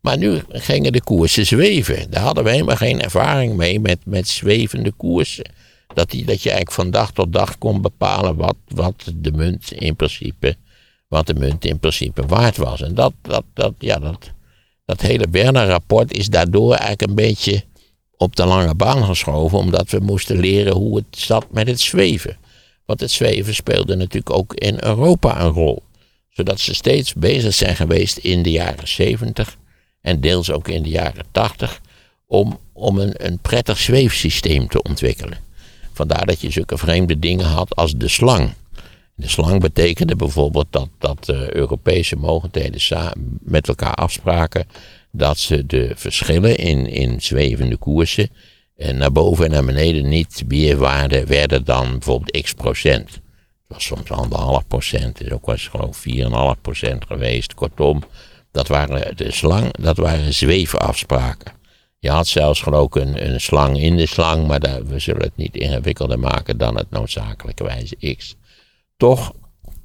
Speaker 1: Maar nu gingen de koersen zweven. Daar hadden we helemaal geen ervaring mee met, met zwevende koersen. Dat, die, dat je eigenlijk van dag tot dag kon bepalen wat, wat de munt in principe wat de munt in principe waard was. En dat, dat, dat, ja, dat, dat hele Werner-rapport is daardoor eigenlijk een beetje op de lange baan geschoven, omdat we moesten leren hoe het zat met het zweven. Want het zweven speelde natuurlijk ook in Europa een rol. Zodat ze steeds bezig zijn geweest in de jaren 70 en deels ook in de jaren 80 om, om een, een prettig zweefsysteem te ontwikkelen. Vandaar dat je zulke vreemde dingen had als de slang. De slang betekende bijvoorbeeld dat, dat de Europese mogendheden met elkaar afspraken dat ze de verschillen in, in zwevende koersen eh, naar boven en naar beneden niet meer waarde werden dan bijvoorbeeld x procent. Het was soms anderhalf procent, het is ook wel eens gewoon 4,5 procent geweest. Kortom, dat waren de slang, dat waren zweefafspraken. Je had zelfs geloof ik een, een slang in de slang, maar daar, we zullen het niet ingewikkelder maken dan het noodzakelijkerwijze x. Toch,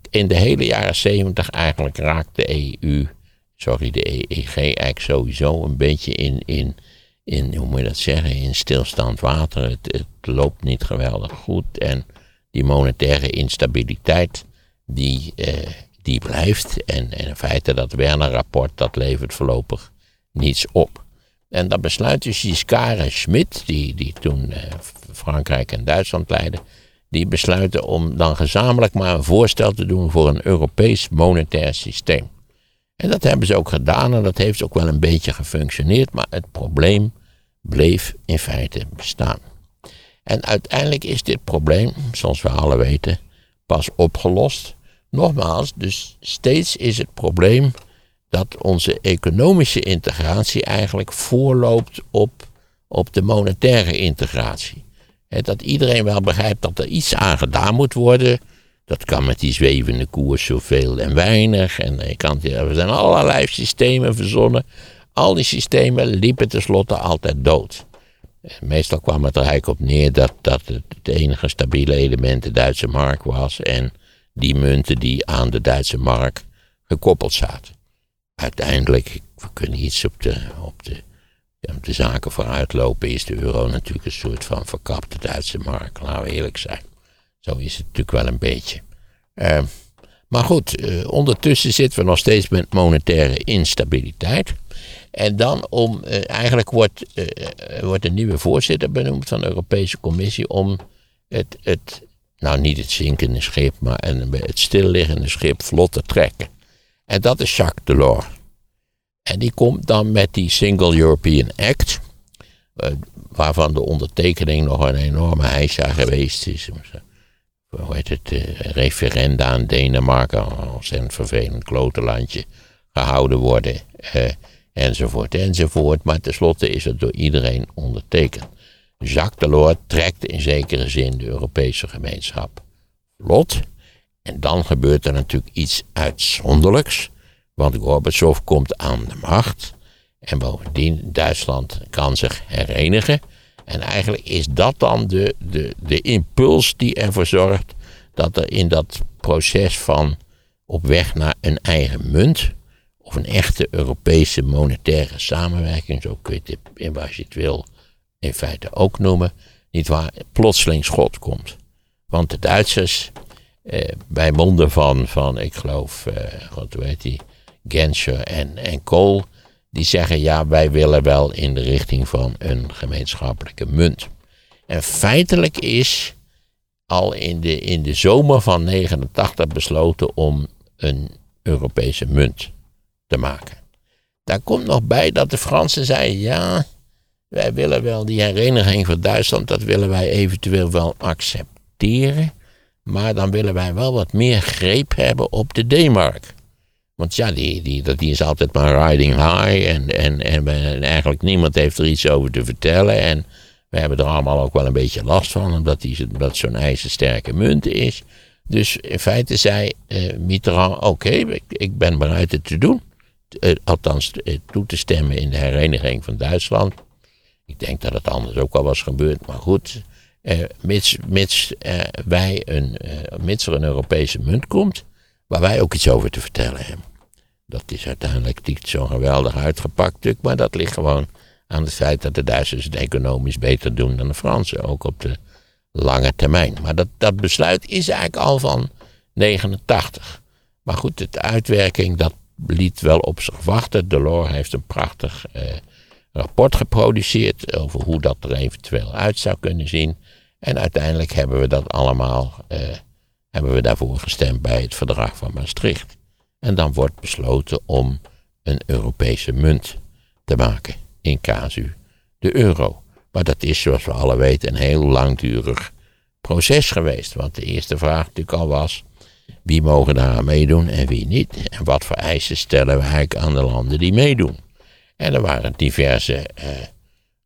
Speaker 1: in de hele jaren 70 eigenlijk raakt de EU, sorry, de EEG eigenlijk sowieso een beetje in, in, in hoe moet je dat zeggen, in stilstand water. Het, het loopt niet geweldig goed en die monetaire instabiliteit, die, eh, die blijft. En, en in feite dat Werner-rapport, dat levert voorlopig niets op. En dan besluiten Giscard en Schmidt, die, die toen eh, Frankrijk en Duitsland leidden, die besluiten om dan gezamenlijk maar een voorstel te doen voor een Europees monetair systeem. En dat hebben ze ook gedaan en dat heeft ook wel een beetje gefunctioneerd, maar het probleem bleef in feite bestaan. En uiteindelijk is dit probleem, zoals we alle weten, pas opgelost. Nogmaals, dus steeds is het probleem dat onze economische integratie eigenlijk voorloopt op, op de monetaire integratie dat iedereen wel begrijpt dat er iets aan gedaan moet worden. Dat kan met die zwevende koers zoveel en weinig. En je kan, er zijn allerlei systemen verzonnen. Al die systemen liepen tenslotte altijd dood. Meestal kwam het er eigenlijk op neer dat, dat het, enige stabiele element de Duitse mark was. En die munten die aan de Duitse mark gekoppeld zaten. Uiteindelijk, we kunnen iets op de, op de de zaken vooruitlopen, is de euro natuurlijk een soort van verkapte Duitse markt. Laten we eerlijk zijn. Zo is het natuurlijk wel een beetje. Uh, maar goed, uh, ondertussen zitten we nog steeds met monetaire instabiliteit. En dan om, uh, eigenlijk wordt, wordt een nieuwe voorzitter benoemd van de Europese Commissie om het, het nou niet het zinkende schip, maar het stilliggende schip vlot te trekken. En dat is Jacques Delors. En die komt dan met die Single European Act, eh, waarvan de ondertekening nog een enorme heisa geweest is. Hoe heet het? Uh, referenda aan Denemarken, een vervelend klotenlandje, gehouden worden. Uh, enzovoort, enzovoort. Maar tenslotte is het door iedereen ondertekend. Jacques Delors trekt in zekere zin de Europese gemeenschap lot. En dan gebeurt er natuurlijk iets uitzonderlijks. Want Gorbachev komt aan de macht. En bovendien, Duitsland kan zich herenigen. En eigenlijk is dat dan de, de, de impuls die ervoor zorgt dat er in dat proces van op weg naar een eigen munt, of een echte Europese monetaire samenwerking, zo kun je het in als je het wil in feite ook noemen, niet waar, plotseling schot komt. Want de Duitsers, eh, bij monden van, van ik geloof, eh, weet hij, Genscher en, en Kool, die zeggen ja, wij willen wel in de richting van een gemeenschappelijke munt. En feitelijk is al in de, in de zomer van 89 besloten om een Europese munt te maken. Daar komt nog bij dat de Fransen zeiden ja, wij willen wel die hereniging van Duitsland, dat willen wij eventueel wel accepteren. Maar dan willen wij wel wat meer greep hebben op de D-mark. Want ja, die, die, die is altijd maar riding high en, en, en, en eigenlijk niemand heeft er iets over te vertellen. En we hebben er allemaal ook wel een beetje last van, omdat, die, omdat zo'n ijzersterke munt is. Dus in feite zei uh, Mitterrand, oké, ik, ben bereid het te doen. Uh, althans, uh, toe te stemmen in de hereniging van Duitsland. Ik denk dat het anders ook al was gebeurd, maar goed. mits, mits, wij een, mits er een Europese munt komt, waar wij ook iets over te vertellen hebben. Dat is uiteindelijk niet zo'n geweldig uitgepakt stuk, maar dat ligt gewoon aan het feit dat de Duitsers het economisch beter doen dan de Fransen, ook op de lange termijn. Maar dat, dat besluit is eigenlijk al van 89. Maar goed, de uitwerking, dat liet wel op zich wachten. Delors heeft een prachtig eh, rapport geproduceerd over hoe dat er eventueel uit zou kunnen zien. En uiteindelijk hebben we dat allemaal, eh, hebben we daarvoor gestemd bij het verdrag van Maastricht. En dan wordt besloten om een Europese munt te maken in casu de euro. Maar dat is, zoals we alle weten, een heel langdurig proces geweest. Want de eerste vraag natuurlijk al was: wie mogen daar aan meedoen en wie niet? En wat voor eisen stellen we eigenlijk aan de landen die meedoen? En er waren diverse eh,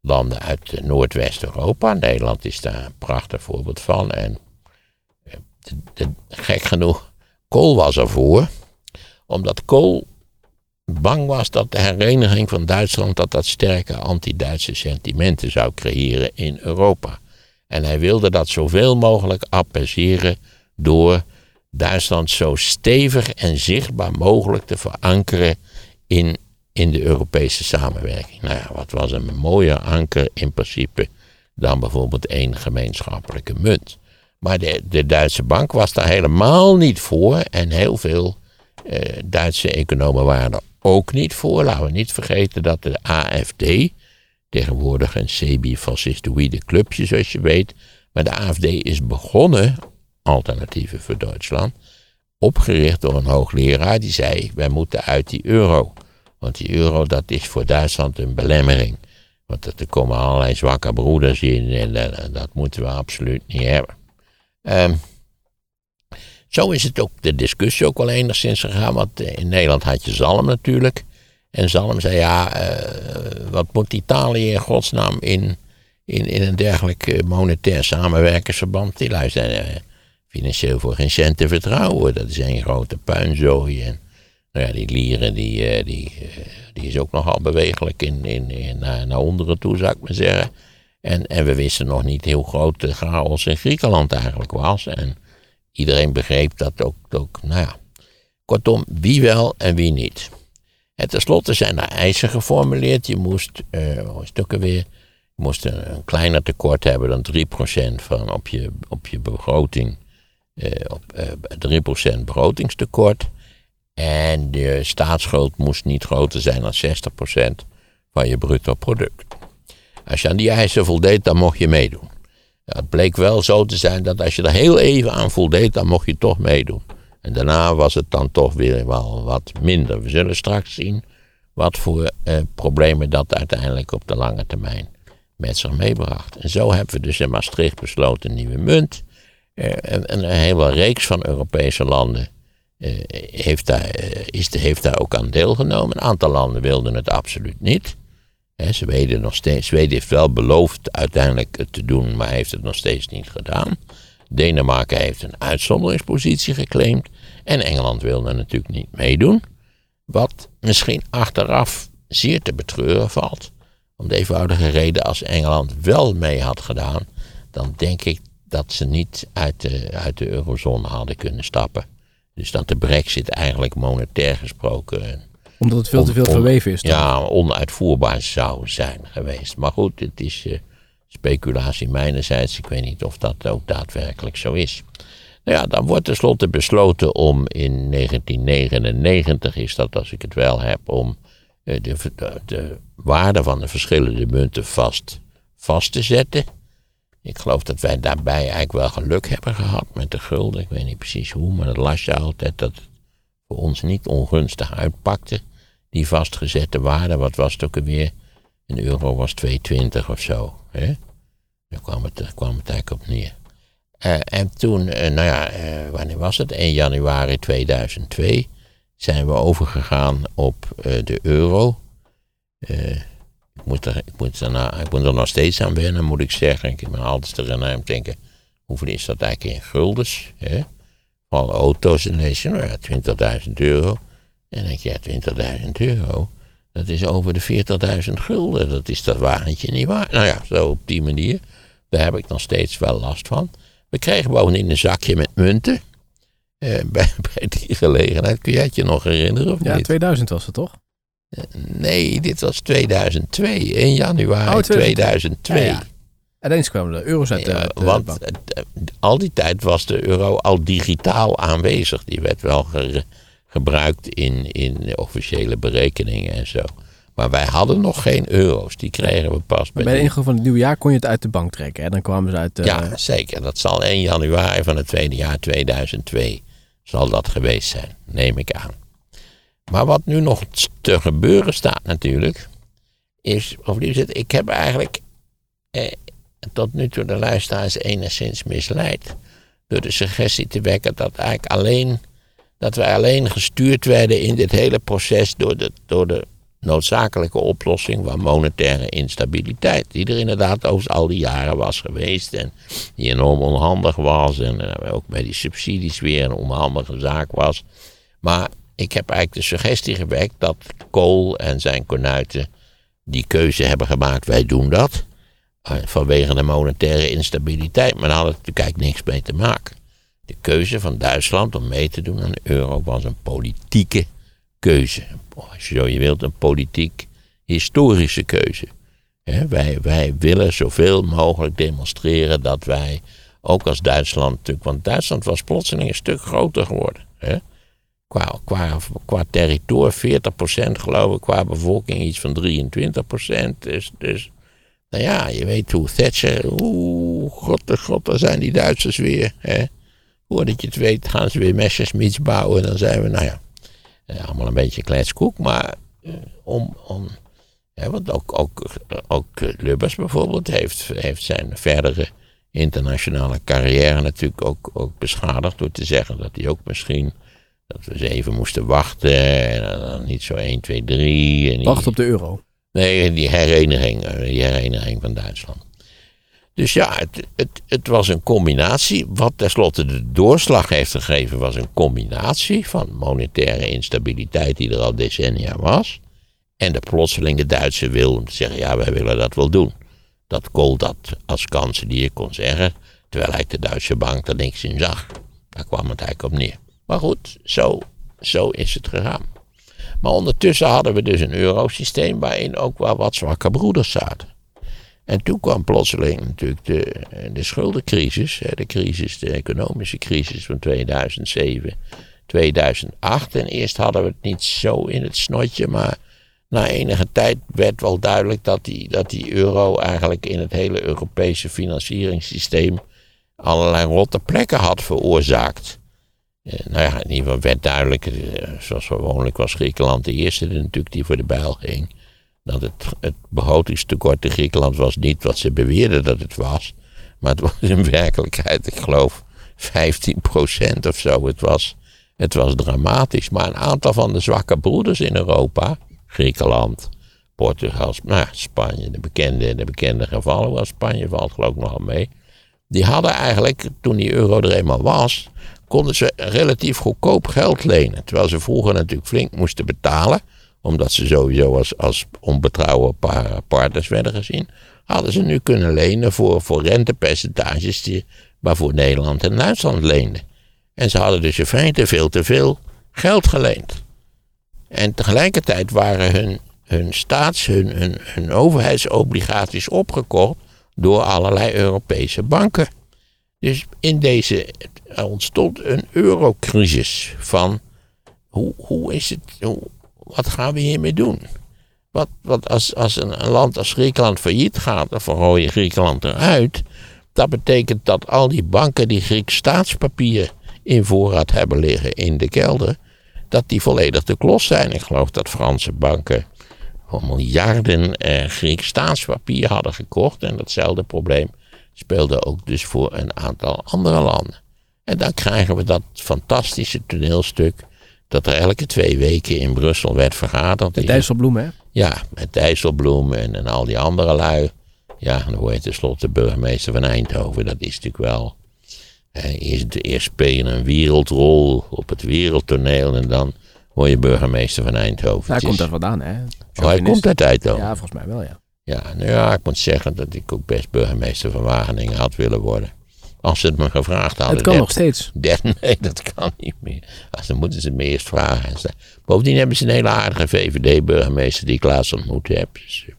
Speaker 1: landen uit Noordwest-Europa. Nederland is daar een prachtig voorbeeld van. En eh, gek genoeg, Kool was ervoor, omdat Kool bang was dat de hereniging van Duitsland dat dat sterke anti-Duitse sentimenten zou creëren in Europa. En hij wilde dat zoveel mogelijk appeaseren door Duitsland zo stevig en zichtbaar mogelijk te verankeren in, in de Europese samenwerking. Nou ja, wat was een mooier anker in principe dan bijvoorbeeld één gemeenschappelijke munt. Maar de, de Duitse bank was daar helemaal niet voor en heel veel eh, Duitse economen waren er ook niet voor. Laten we niet vergeten dat de AFD, tegenwoordig een semi-fascistoïde clubje zoals je weet, maar de AFD is begonnen, alternatieven voor Duitsland, opgericht door een hoogleraar die zei, wij moeten uit die euro. Want die euro, dat is voor Duitsland een belemmering. Want er komen allerlei zwakke broeders in en dat, dat moeten we absoluut niet hebben. Um, zo is het ook de discussie ook wel enigszins gegaan. Want in Nederland had je Zalm natuurlijk. En Zalm zei ja, uh, wat moet Italië in godsnaam in, in, in een dergelijk eh, monetair samenwerkingsverband? Die luisteren financieel voor geen cent te vertrouwen. Dat is een grote puinzooi. En nou ja, die lieren die, die, die is ook nogal bewegelijk in, in, in, naar, naar onderen toe, zou ik maar zeggen. En, en we wisten nog niet heel groot de chaos in Griekenland eigenlijk was. En Iedereen begreep dat ook, ook, nou ja. Kortom, wie wel en wie niet. En tenslotte zijn er eisen geformuleerd. Je moest, uh, stukken weer, je moest een, kleiner tekort hebben dan 3% van op je, op je begroting. Op, uh, eh, 3% begrotingstekort. En de staatsschuld moest niet groter zijn dan 60% van je bruto product. Als je aan die eisen voldeed, dan mocht je meedoen het bleek wel zo te zijn dat als je er heel even aan voldeed, dan mocht je toch meedoen. En daarna was het dan toch weer wel wat minder. We zullen straks zien wat voor eh, problemen dat uiteindelijk op de lange termijn met zich meebracht. En zo hebben we dus in Maastricht besloten een nieuwe munt. Eh, en, een hele reeks van Europese landen heeft, daar, eh, is, heeft daar ook aan deelgenomen. Een aantal landen wilden het absoluut niet. Zweden, nog steeds, Zweden heeft wel beloofd uiteindelijk het te doen, maar heeft het nog steeds niet gedaan. Denemarken heeft een uitzonderingspositie geclaimd. En Engeland wilde natuurlijk niet meedoen. Wat misschien achteraf zeer te betreuren valt. Om de eenvoudige reden, als Engeland wel mee had gedaan, dan denk ik dat ze niet uit de, uit de eurozone hadden kunnen stappen. Dus dat de brexit eigenlijk monetair gesproken
Speaker 3: omdat het veel te veel verweven is.
Speaker 1: Dan. Ja, onuitvoerbaar zou zijn geweest. Maar goed, het is uh, speculatie mijnerzijds. Ik weet niet of dat ook daadwerkelijk zo is. Nou ja, dan wordt tenslotte besloten om in 1999, is dat als ik het wel heb, om uh, de, de, de, waarde van de verschillende munten vast, vast te zetten. Ik geloof dat wij daarbij eigenlijk wel geluk hebben gehad met de gulden. Ik weet niet precies hoe, maar dat las je altijd dat het voor ons niet ongunstig uitpakte die vastgezette waarde, wat was het ook alweer? Een euro was 2,20 of zo. Hè? Daar kwam het, daar kwam eigenlijk op neer. Eh, en toen, eh, nou ja, eh, wanneer was het? 1 januari 2002 zijn we overgegaan op de euro. Ik, moet er, ik, moet er ik moet er nog steeds aan wennen, moet ik zeggen. Ik ben altijd erin aan het denken, hoeveel is dat eigenlijk in guldens? Hè? Alle auto's en je, nou ja, 20.000 euro. En dan denk je, ja, 20.000 euro, dat is over de 40.000 gulden. Dat is dat wagentje niet waar. Nou ja, zo op die manier. Daar heb ik nog steeds wel last van. We kregen bovendin een zakje met munten. Eh, <laughs> bij, bij, die gelegenheid. Kun jij het je nog herinneren? Of
Speaker 3: ja, 2000 was het toch?
Speaker 1: Eh, nee, dit was 2002. In januari oh, 2002. Ja,
Speaker 3: En eens kwamen de euro's uit de,
Speaker 1: Want eh, al die tijd was de euro al digitaal aanwezig. Die werd wel gebruikt in, in officiële berekeningen en zo. Maar wij hadden nog geen euro's. Die kregen we pas.
Speaker 3: bij de ingang van het nieuwe jaar kon je het uit de bank trekken. Hè? Dan kwamen ze uit.
Speaker 1: De... Ja, zeker. Dat zal 1 januari van het tweede jaar 2002 zal dat geweest zijn, neem ik aan. Maar wat nu nog te gebeuren staat natuurlijk, is, of liefst, ik heb eigenlijk eh, tot nu toe de luisteraars enigszins misleid. Door de suggestie te wekken dat eigenlijk alleen, dat wij alleen gestuurd werden in dit hele proces door de, door de noodzakelijke oplossing van monetaire instabiliteit. Die er inderdaad over al die jaren was geweest en die enorm onhandig was en uh, ook bij die subsidies weer een onhandige zaak was. Maar ik heb eigenlijk de suggestie gewekt dat Kool en zijn konuiten die keuze hebben gemaakt, wij doen dat. Uh, vanwege de monetaire instabiliteit, maar daar had het natuurlijk niks mee te maken. De keuze van Duitsland om mee te doen aan de euro was een politieke keuze. Als je zo je wilt, een politiek historische keuze. wij, wij willen zoveel mogelijk demonstreren dat wij, ook als Duitsland natuurlijk, want Duitsland was plotseling een stuk groter geworden. Qua, qua, qua territorie 40% geloof ik, qua bevolking iets van 23%. Dus, dus nou ja, je weet hoe Thatcher, oeh, god de god, daar zijn die Duitsers weer. Hè? Voordat je het weet gaan ze weer Messerschmitts bouwen en dan zijn we, nou ja, eh, allemaal een beetje kletskoek, maar eh, om, om want ook, ook, ook Lubbers bijvoorbeeld heeft, heeft zijn verdere internationale carrière natuurlijk ook, ook beschadigd door te zeggen dat hij ook misschien dat we eens even moesten wachten en dan niet zo 1, 2, 3. En
Speaker 3: Wacht op de euro.
Speaker 1: Nee, die hereniging, eh, die hereniging van Duitsland. Dus ja, het, het, het was een combinatie. Wat tenslotte de doorslag heeft gegeven, was een combinatie van monetaire instabiliteit die er al decennia was. En de plotselinge Duitse wil om te zeggen: ja, wij willen dat wel doen. Dat Kool dat als kanselier kon zeggen, terwijl hij de Duitse bank er niks in zag. Daar kwam het eigenlijk op neer. Maar goed, zo, zo is het gegaan. Maar ondertussen hadden we dus een eurosysteem waarin ook wel wat zwakke broeders zaten. En toen kwam plotseling natuurlijk de, de schuldencrisis, de crisis, de economische crisis van 2007, 2008. En eerst hadden we het niet zo in het snotje, maar na enige tijd werd wel duidelijk dat die, dat die euro eigenlijk in het hele Europese financieringssysteem allerlei rotte plekken had veroorzaakt. Eh, nou ja, in ieder geval werd duidelijk, eh, zoals gewoonlijk was Griekenland de eerste natuurlijk die voor de bijl ging dat het, het begrotingstekort in Griekenland was niet wat ze beweerden dat het was. Maar het was in werkelijkheid, ik geloof, 15% of zo. Het was, het was dramatisch. Maar een aantal van de zwakke broeders in Europa, Griekenland, Portugal, nou, Spanje, de bekende, de bekende gevallen was Spanje, valt geloof ik nogal mee. Die hadden eigenlijk, toen die euro er eenmaal was, konden ze relatief goedkoop geld lenen. Terwijl ze vroeger natuurlijk flink moesten betalen omdat ze sowieso als, als partners werden gezien, hadden ze nu kunnen lenen voor, voor rentepercentages die, waarvoor Nederland en Duitsland leenden. En ze hadden dus in feite veel te veel geld geleend. En tegelijkertijd waren hun, hun staats, hun, hun, hun overheidsobligaties opgekocht door allerlei Europese banken. Dus in deze ontstond een eurocrisis van hoe, hoe is het, wat gaan we hiermee doen? Wat, wat als, als een, een, land als Griekenland failliet gaat, dan vergooi je Griekenland eruit. Dat betekent dat al die banken die Grieks staatspapier in voorraad hebben liggen in de kelder, dat die volledig te klos zijn. Ik geloof dat Franse banken voor miljarden eh, Grieks staatspapier hadden gekocht. En datzelfde probleem speelde ook dus voor een aantal andere landen. En dan krijgen we dat fantastische toneelstuk dat er elke twee weken in Brussel werd vergaderd.
Speaker 3: Met Dijsselbloem, hè?
Speaker 1: Ja, met Dijsselbloem en, en al die andere lui. Ja, dan hoor je tenslotte de burgemeester van Eindhoven. Dat is natuurlijk wel... Eh, eerst, eerst spelen een wereldrol op het wereldtoneel en dan word je burgemeester van Eindhoven.
Speaker 3: Hij
Speaker 1: Het
Speaker 3: komt daar vandaan, hè?
Speaker 1: Oh, hij komt uit Eindhoven.
Speaker 3: Ja, volgens mij wel, ja.
Speaker 1: Ja, nou ja, ik moet zeggen dat ik ook best burgemeester van Wageningen had willen worden. Als ze het me gevraagd hadden.
Speaker 3: Het kan
Speaker 1: Dat-
Speaker 3: nog steeds. <laughs>
Speaker 1: dat- nee, dat kan niet meer. Als dan moeten ze me eerst vragen. Bovendien hebben ze een hele aardige VVD-burgemeester die ik laatst ontmoet heb. Dus, eh,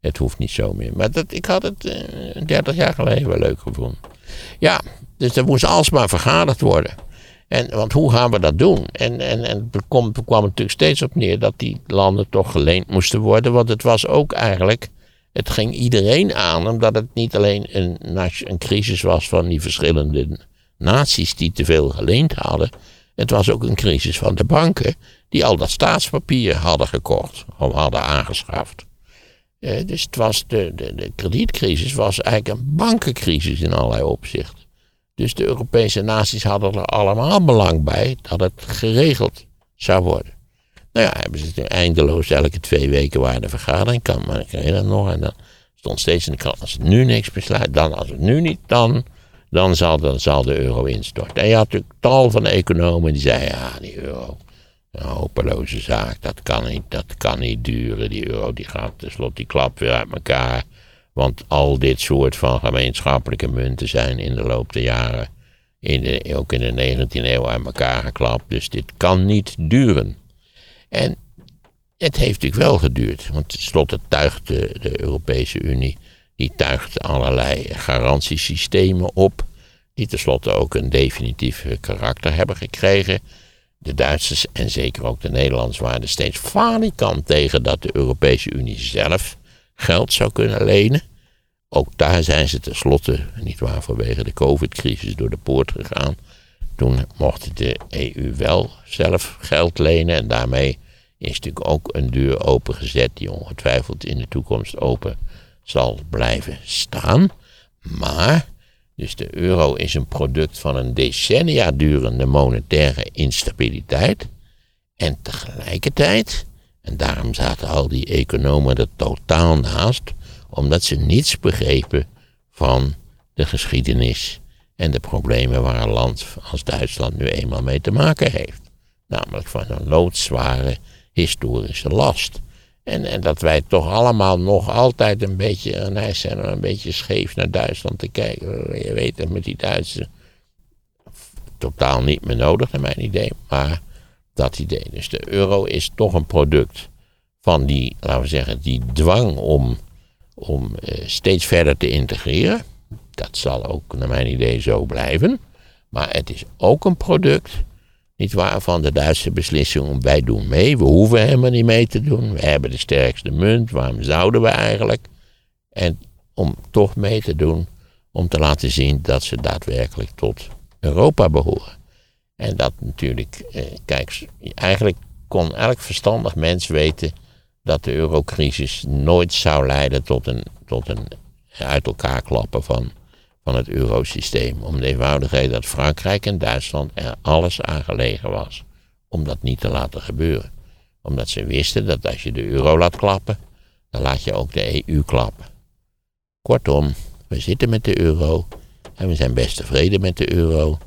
Speaker 1: het hoeft niet zo meer. Maar dat, ik had het eh 30 jaar geleden wel leuk gevonden. Ja, dus er moest alsmaar vergaderd worden. En, want hoe gaan we dat doen? En, en, en er kwam, er kwam natuurlijk steeds op neer dat die landen toch geleend moesten worden. Want het was ook eigenlijk, het ging iedereen aan, omdat het niet alleen een, een crisis was van die verschillende naties die te veel geleend hadden. Het was ook een crisis van de banken die al dat staatspapier hadden gekocht of hadden aangeschaft. Eh, dus het was de, de, de kredietcrisis was eigenlijk een bankencrisis in allerlei opzichten. Dus de Europese naties hadden er allemaal belang bij dat het geregeld zou worden. Nou ja, hebben ze eindeloos elke twee weken waren de vergadering, kan maar ik herinner me nog. En dan stond steeds in de krant, als het nu niks besluit, dan als het nu niet, dan, dan, zal, zal de euro instorten. En je had natuurlijk tal van economen die zeiden, ja, die euro, een hopeloze zaak, dat kan niet, dat kan niet duren. Die euro die gaat tenslotte, die klapt weer uit elkaar. Want al dit soort van gemeenschappelijke munten zijn in de loop der jaren, in de, ook in de 19e eeuw, uit elkaar geklapt. Dus dit kan niet duren. En het heeft natuurlijk wel geduurd. Want tenslotte tuigt de, de Europese Unie, die tuigt allerlei garantiesystemen op. Die tenslotte ook een definitief karakter hebben gekregen. De Duitsers en zeker ook de Nederlanders waren er steeds falikant tegen dat de Europese Unie zelf geld zou kunnen lenen. Ook daar zijn ze tenslotte, niet waar vanwege de COVID-crisis, door de poort gegaan. Toen mocht de EU wel zelf geld lenen en daarmee is natuurlijk ook een deur opengezet die ongetwijfeld in de toekomst open zal blijven staan. Maar, dus de euro is een product van een decennia durende monetaire instabiliteit. En tegelijkertijd, en daarom zaten al die economen er totaal naast, omdat ze niets begrepen van de geschiedenis en de problemen waar een land als Duitsland nu eenmaal mee te maken heeft. Namelijk van een loodzware historische last. En, en dat wij toch allemaal nog altijd een beetje, zijn er een beetje scheef naar Duitsland te kijken. Je weet het met die Duitsers. Totaal niet meer nodig, naar mijn idee. Maar dat idee. Dus de euro is toch een product van die, laten we zeggen, die dwang om, om eh, steeds verder te integreren. Dat zal ook, naar mijn idee, zo blijven. Maar het is ook een product, niet waar, van de Duitse beslissing om wij doen mee. We hoeven helemaal niet mee te doen. We hebben de sterkste munt. Waarom zouden we eigenlijk? En om toch mee te doen, om te laten zien dat ze daadwerkelijk tot Europa behoren. En dat natuurlijk, eh, kijk, eigenlijk kon elk verstandig mens weten dat de eurocrisis nooit zou leiden tot een, tot een uit elkaar klappen van, van het eurosysteem. Om de eenvoudige reden dat Frankrijk en Duitsland er alles aan gelegen was om dat niet te laten gebeuren. Omdat ze wisten dat als je de euro laat klappen, dan laat je ook de EU klappen. Kortom, we zitten met de euro en we zijn best tevreden met de euro.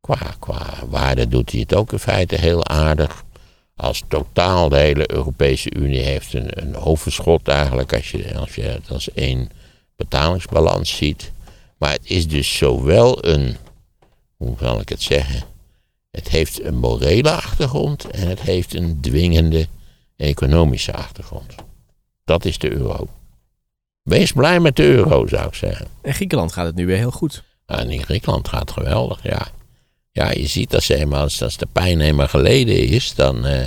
Speaker 1: Qua, qua waarde doet hij het ook in feite heel aardig. Als totaal de hele Europese Unie heeft een, een overschot eigenlijk als je, als je het als één betalingsbalans ziet. Maar het is dus zowel een, hoe zal ik het zeggen, het heeft een morele achtergrond en het heeft een dwingende economische achtergrond. Dat is de euro. Wees blij met de euro, zou ik zeggen.
Speaker 3: In Griekenland gaat het nu weer heel goed.
Speaker 1: En in Griekenland gaat het geweldig, ja. Ja, je ziet dat ze eenmaal, als, als de pijn eenmaal geleden is, dan eh,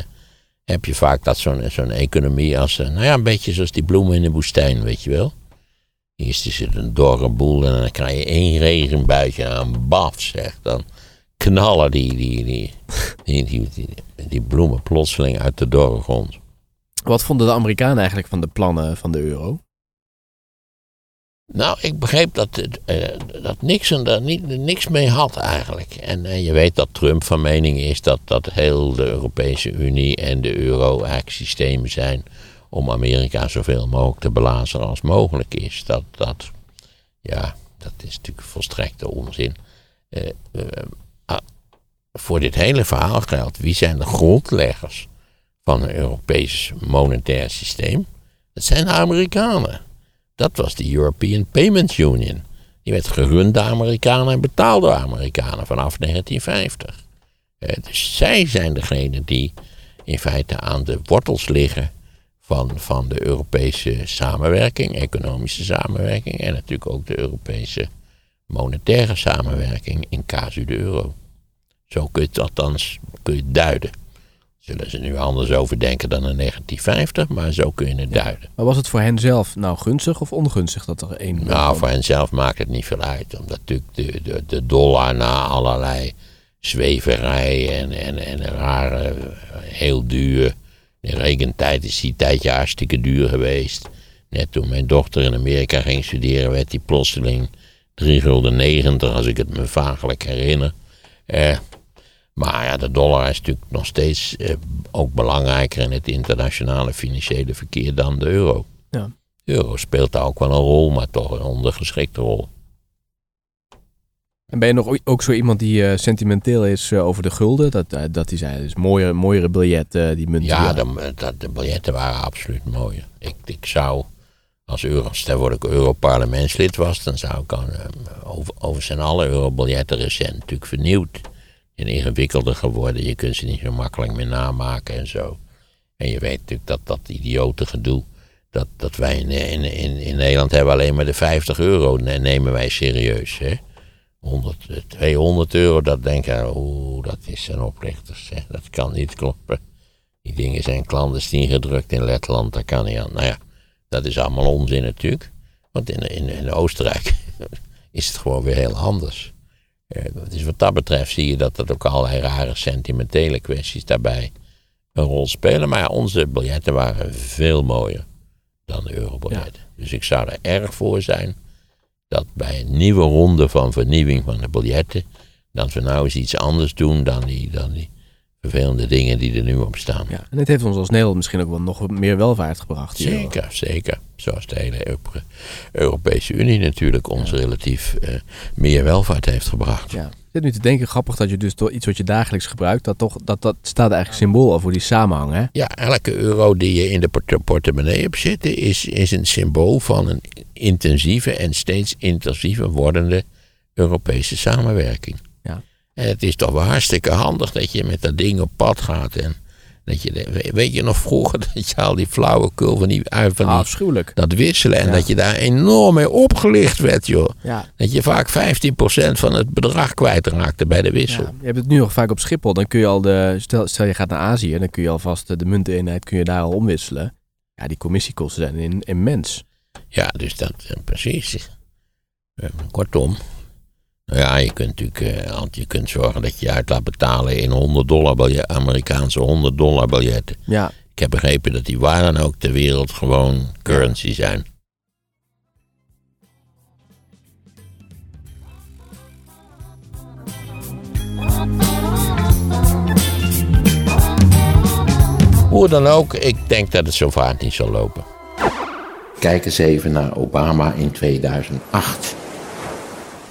Speaker 1: heb je vaak dat zo'n zo'n economie als, eh, nou ja, een beetje zoals die bloemen in de woestijn, weet je wel. Eerst is het een dorre boel en dan krijg je één regenbuitje aan baf, zeg. Dan knallen die, die, die, die, die, bloemen plotseling uit de dorre grond.
Speaker 3: Wat vonden de Amerikanen eigenlijk van de plannen van de euro?
Speaker 1: Nou, ik begreep dat, eh, dat Nixon daar niet, niks mee had eigenlijk. En, en je weet dat Trump van mening is dat, dat heel de Europese Unie en de euro eigenlijk systemen zijn om Amerika zoveel mogelijk te blazen als mogelijk is. Dat, dat, ja, dat is natuurlijk volstrekte onzin. Eh, eh, ah, voor dit hele verhaal geldt, wie zijn de grondleggers van een Europees monetair systeem? Dat zijn de Amerikanen. Dat was de European Payments Union. Die werd gerund door Amerikanen en betaald door Amerikanen vanaf 1950. Eh, dus zij zijn degene die in feite aan de wortels liggen van, van de Europese samenwerking, economische samenwerking en natuurlijk ook de Europese monetaire samenwerking in casu de euro. Zo kun je het althans kun je het duiden. Zullen ze nu anders over denken dan in 1950, maar zo kun je het duiden.
Speaker 3: Maar was het voor hen zelf nou gunstig of ongunstig dat er één...
Speaker 1: Nou, voor hen zelf maakt het niet veel uit. Omdat natuurlijk de, de, de dollar na allerlei zweverij en, en, en rare, heel duur... In rekentijd is die tijdje hartstikke duur geweest. Net toen mijn dochter in Amerika ging studeren, werd die plotseling 3,90 gulden, als ik het me vagelijk herinner. Eh, maar ja, de dollar is natuurlijk nog steeds eh, ook belangrijker in het internationale financiële verkeer dan de euro.
Speaker 3: Ja.
Speaker 1: De euro speelt daar ook wel een rol, maar toch een ondergeschikte rol.
Speaker 3: En ben je nog ook zo iemand die uh, sentimenteel is uh, over de gulden? Dat, uh, dat die zei, dus mooiere, mooiere biljetten, die munten.
Speaker 1: Ja, de, dat, de biljetten waren absoluut mooier. Ik, ik zou, als euro, stel dat ik Europarlementslid was, dan zou ik aan, over, over zijn alle eurobiljetten recent natuurlijk vernieuwd en ingewikkelder geworden. Je kunt ze niet zo makkelijk meer namaken en zo. En je weet natuurlijk dat dat idiote gedoe. Dat, dat wij in, in, in, in Nederland hebben alleen maar de 50 euro nemen wij serieus. Hè? 100, 200 euro, dat denken oeh, dat is een oplichters. Hè? Dat kan niet kloppen. Die dingen zijn clandestien gedrukt in Letland, dat kan niet aan. Nou ja, dat is allemaal onzin natuurlijk. Want in, in, in Oostenrijk <laughs> is het gewoon weer heel anders. Dus wat dat betreft zie je dat er ook allerlei rare sentimentele kwesties daarbij een rol spelen. Maar onze biljetten waren veel mooier dan de eurobiljetten. Dus ik zou er erg voor zijn dat bij een nieuwe ronde van vernieuwing van de biljetten, dat we nou eens iets anders doen dan die, dan die vervelende dingen die er nu op staan.
Speaker 3: Ja, en het heeft ons als Nederland misschien ook wel nog meer welvaart gebracht.
Speaker 1: Zeker, zeker. Zoals de hele Europese Unie natuurlijk ons relatief uh, meer welvaart heeft gebracht.
Speaker 3: Ja. Zit nu te denken, grappig dat je dus door iets wat je dagelijks gebruikt, dat, toch, dat, dat staat eigenlijk symbool voor die samenhang. Hè?
Speaker 1: Ja, elke euro die je in de portemonnee hebt zitten, is, is een symbool van een intensieve en steeds intensiever wordende Europese samenwerking. En het is toch wel hartstikke handig dat je met dat ding op pad gaat. En dat je, weet je nog vroeger <laughs> dat je al die flauwekul van die, van die
Speaker 3: Afschuwelijk.
Speaker 1: dat wisselen. En dat je daar enorm mee opgelicht werd, joh.
Speaker 3: Ja.
Speaker 1: Dat je vaak 15% van het bedrag kwijtraakte bij de wissel.
Speaker 3: Ja, je hebt het nu nog vaak op Schiphol. Dan kun je al de, stel, stel je gaat naar Azië, dan kun je alvast de munteneenheid kun je daar al omwisselen. Ja, die commissiekosten zijn immens.
Speaker 1: Ja, dus dat, precies. Kortom, nou ja, je kunt natuurlijk uh, je kunt zorgen dat je je uit laat betalen in 100 dollar biljetten, Amerikaanse 100 dollar biljetten.
Speaker 3: Ja.
Speaker 1: Ik heb begrepen dat die waar dan ook ter wereld gewoon currency zijn. Hoe dan ook, ik denk dat het zo vaart niet zal lopen. Kijk eens even naar Obama in 2008.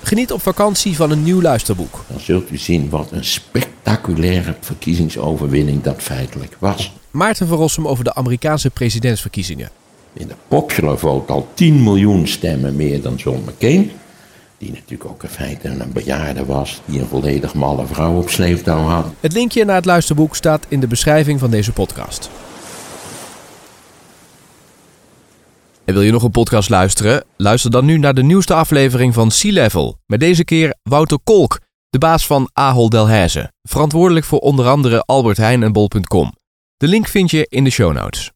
Speaker 3: Geniet op vakantie van een nieuw luisterboek.
Speaker 1: Dan zult u zien wat een spectaculaire verkiezingsoverwinning dat feitelijk was.
Speaker 3: Maarten van Rossum over de Amerikaanse presidentsverkiezingen.
Speaker 1: In de popular vote al 10 miljoen stemmen meer dan John McCain. Die natuurlijk ook in feite een bejaarde was. Die een volledig malle vrouw op sleeptouw had.
Speaker 3: Het linkje naar het luisterboek staat in de beschrijving van deze podcast. En wil je nog een podcast luisteren? Luister dan nu naar de nieuwste aflevering van Sea Level. Met deze keer Wouter Kolk, de baas van Ahold Delhaize. Verantwoordelijk voor onder andere Albert Heijn en Bol.com. De link vind je in de show notes.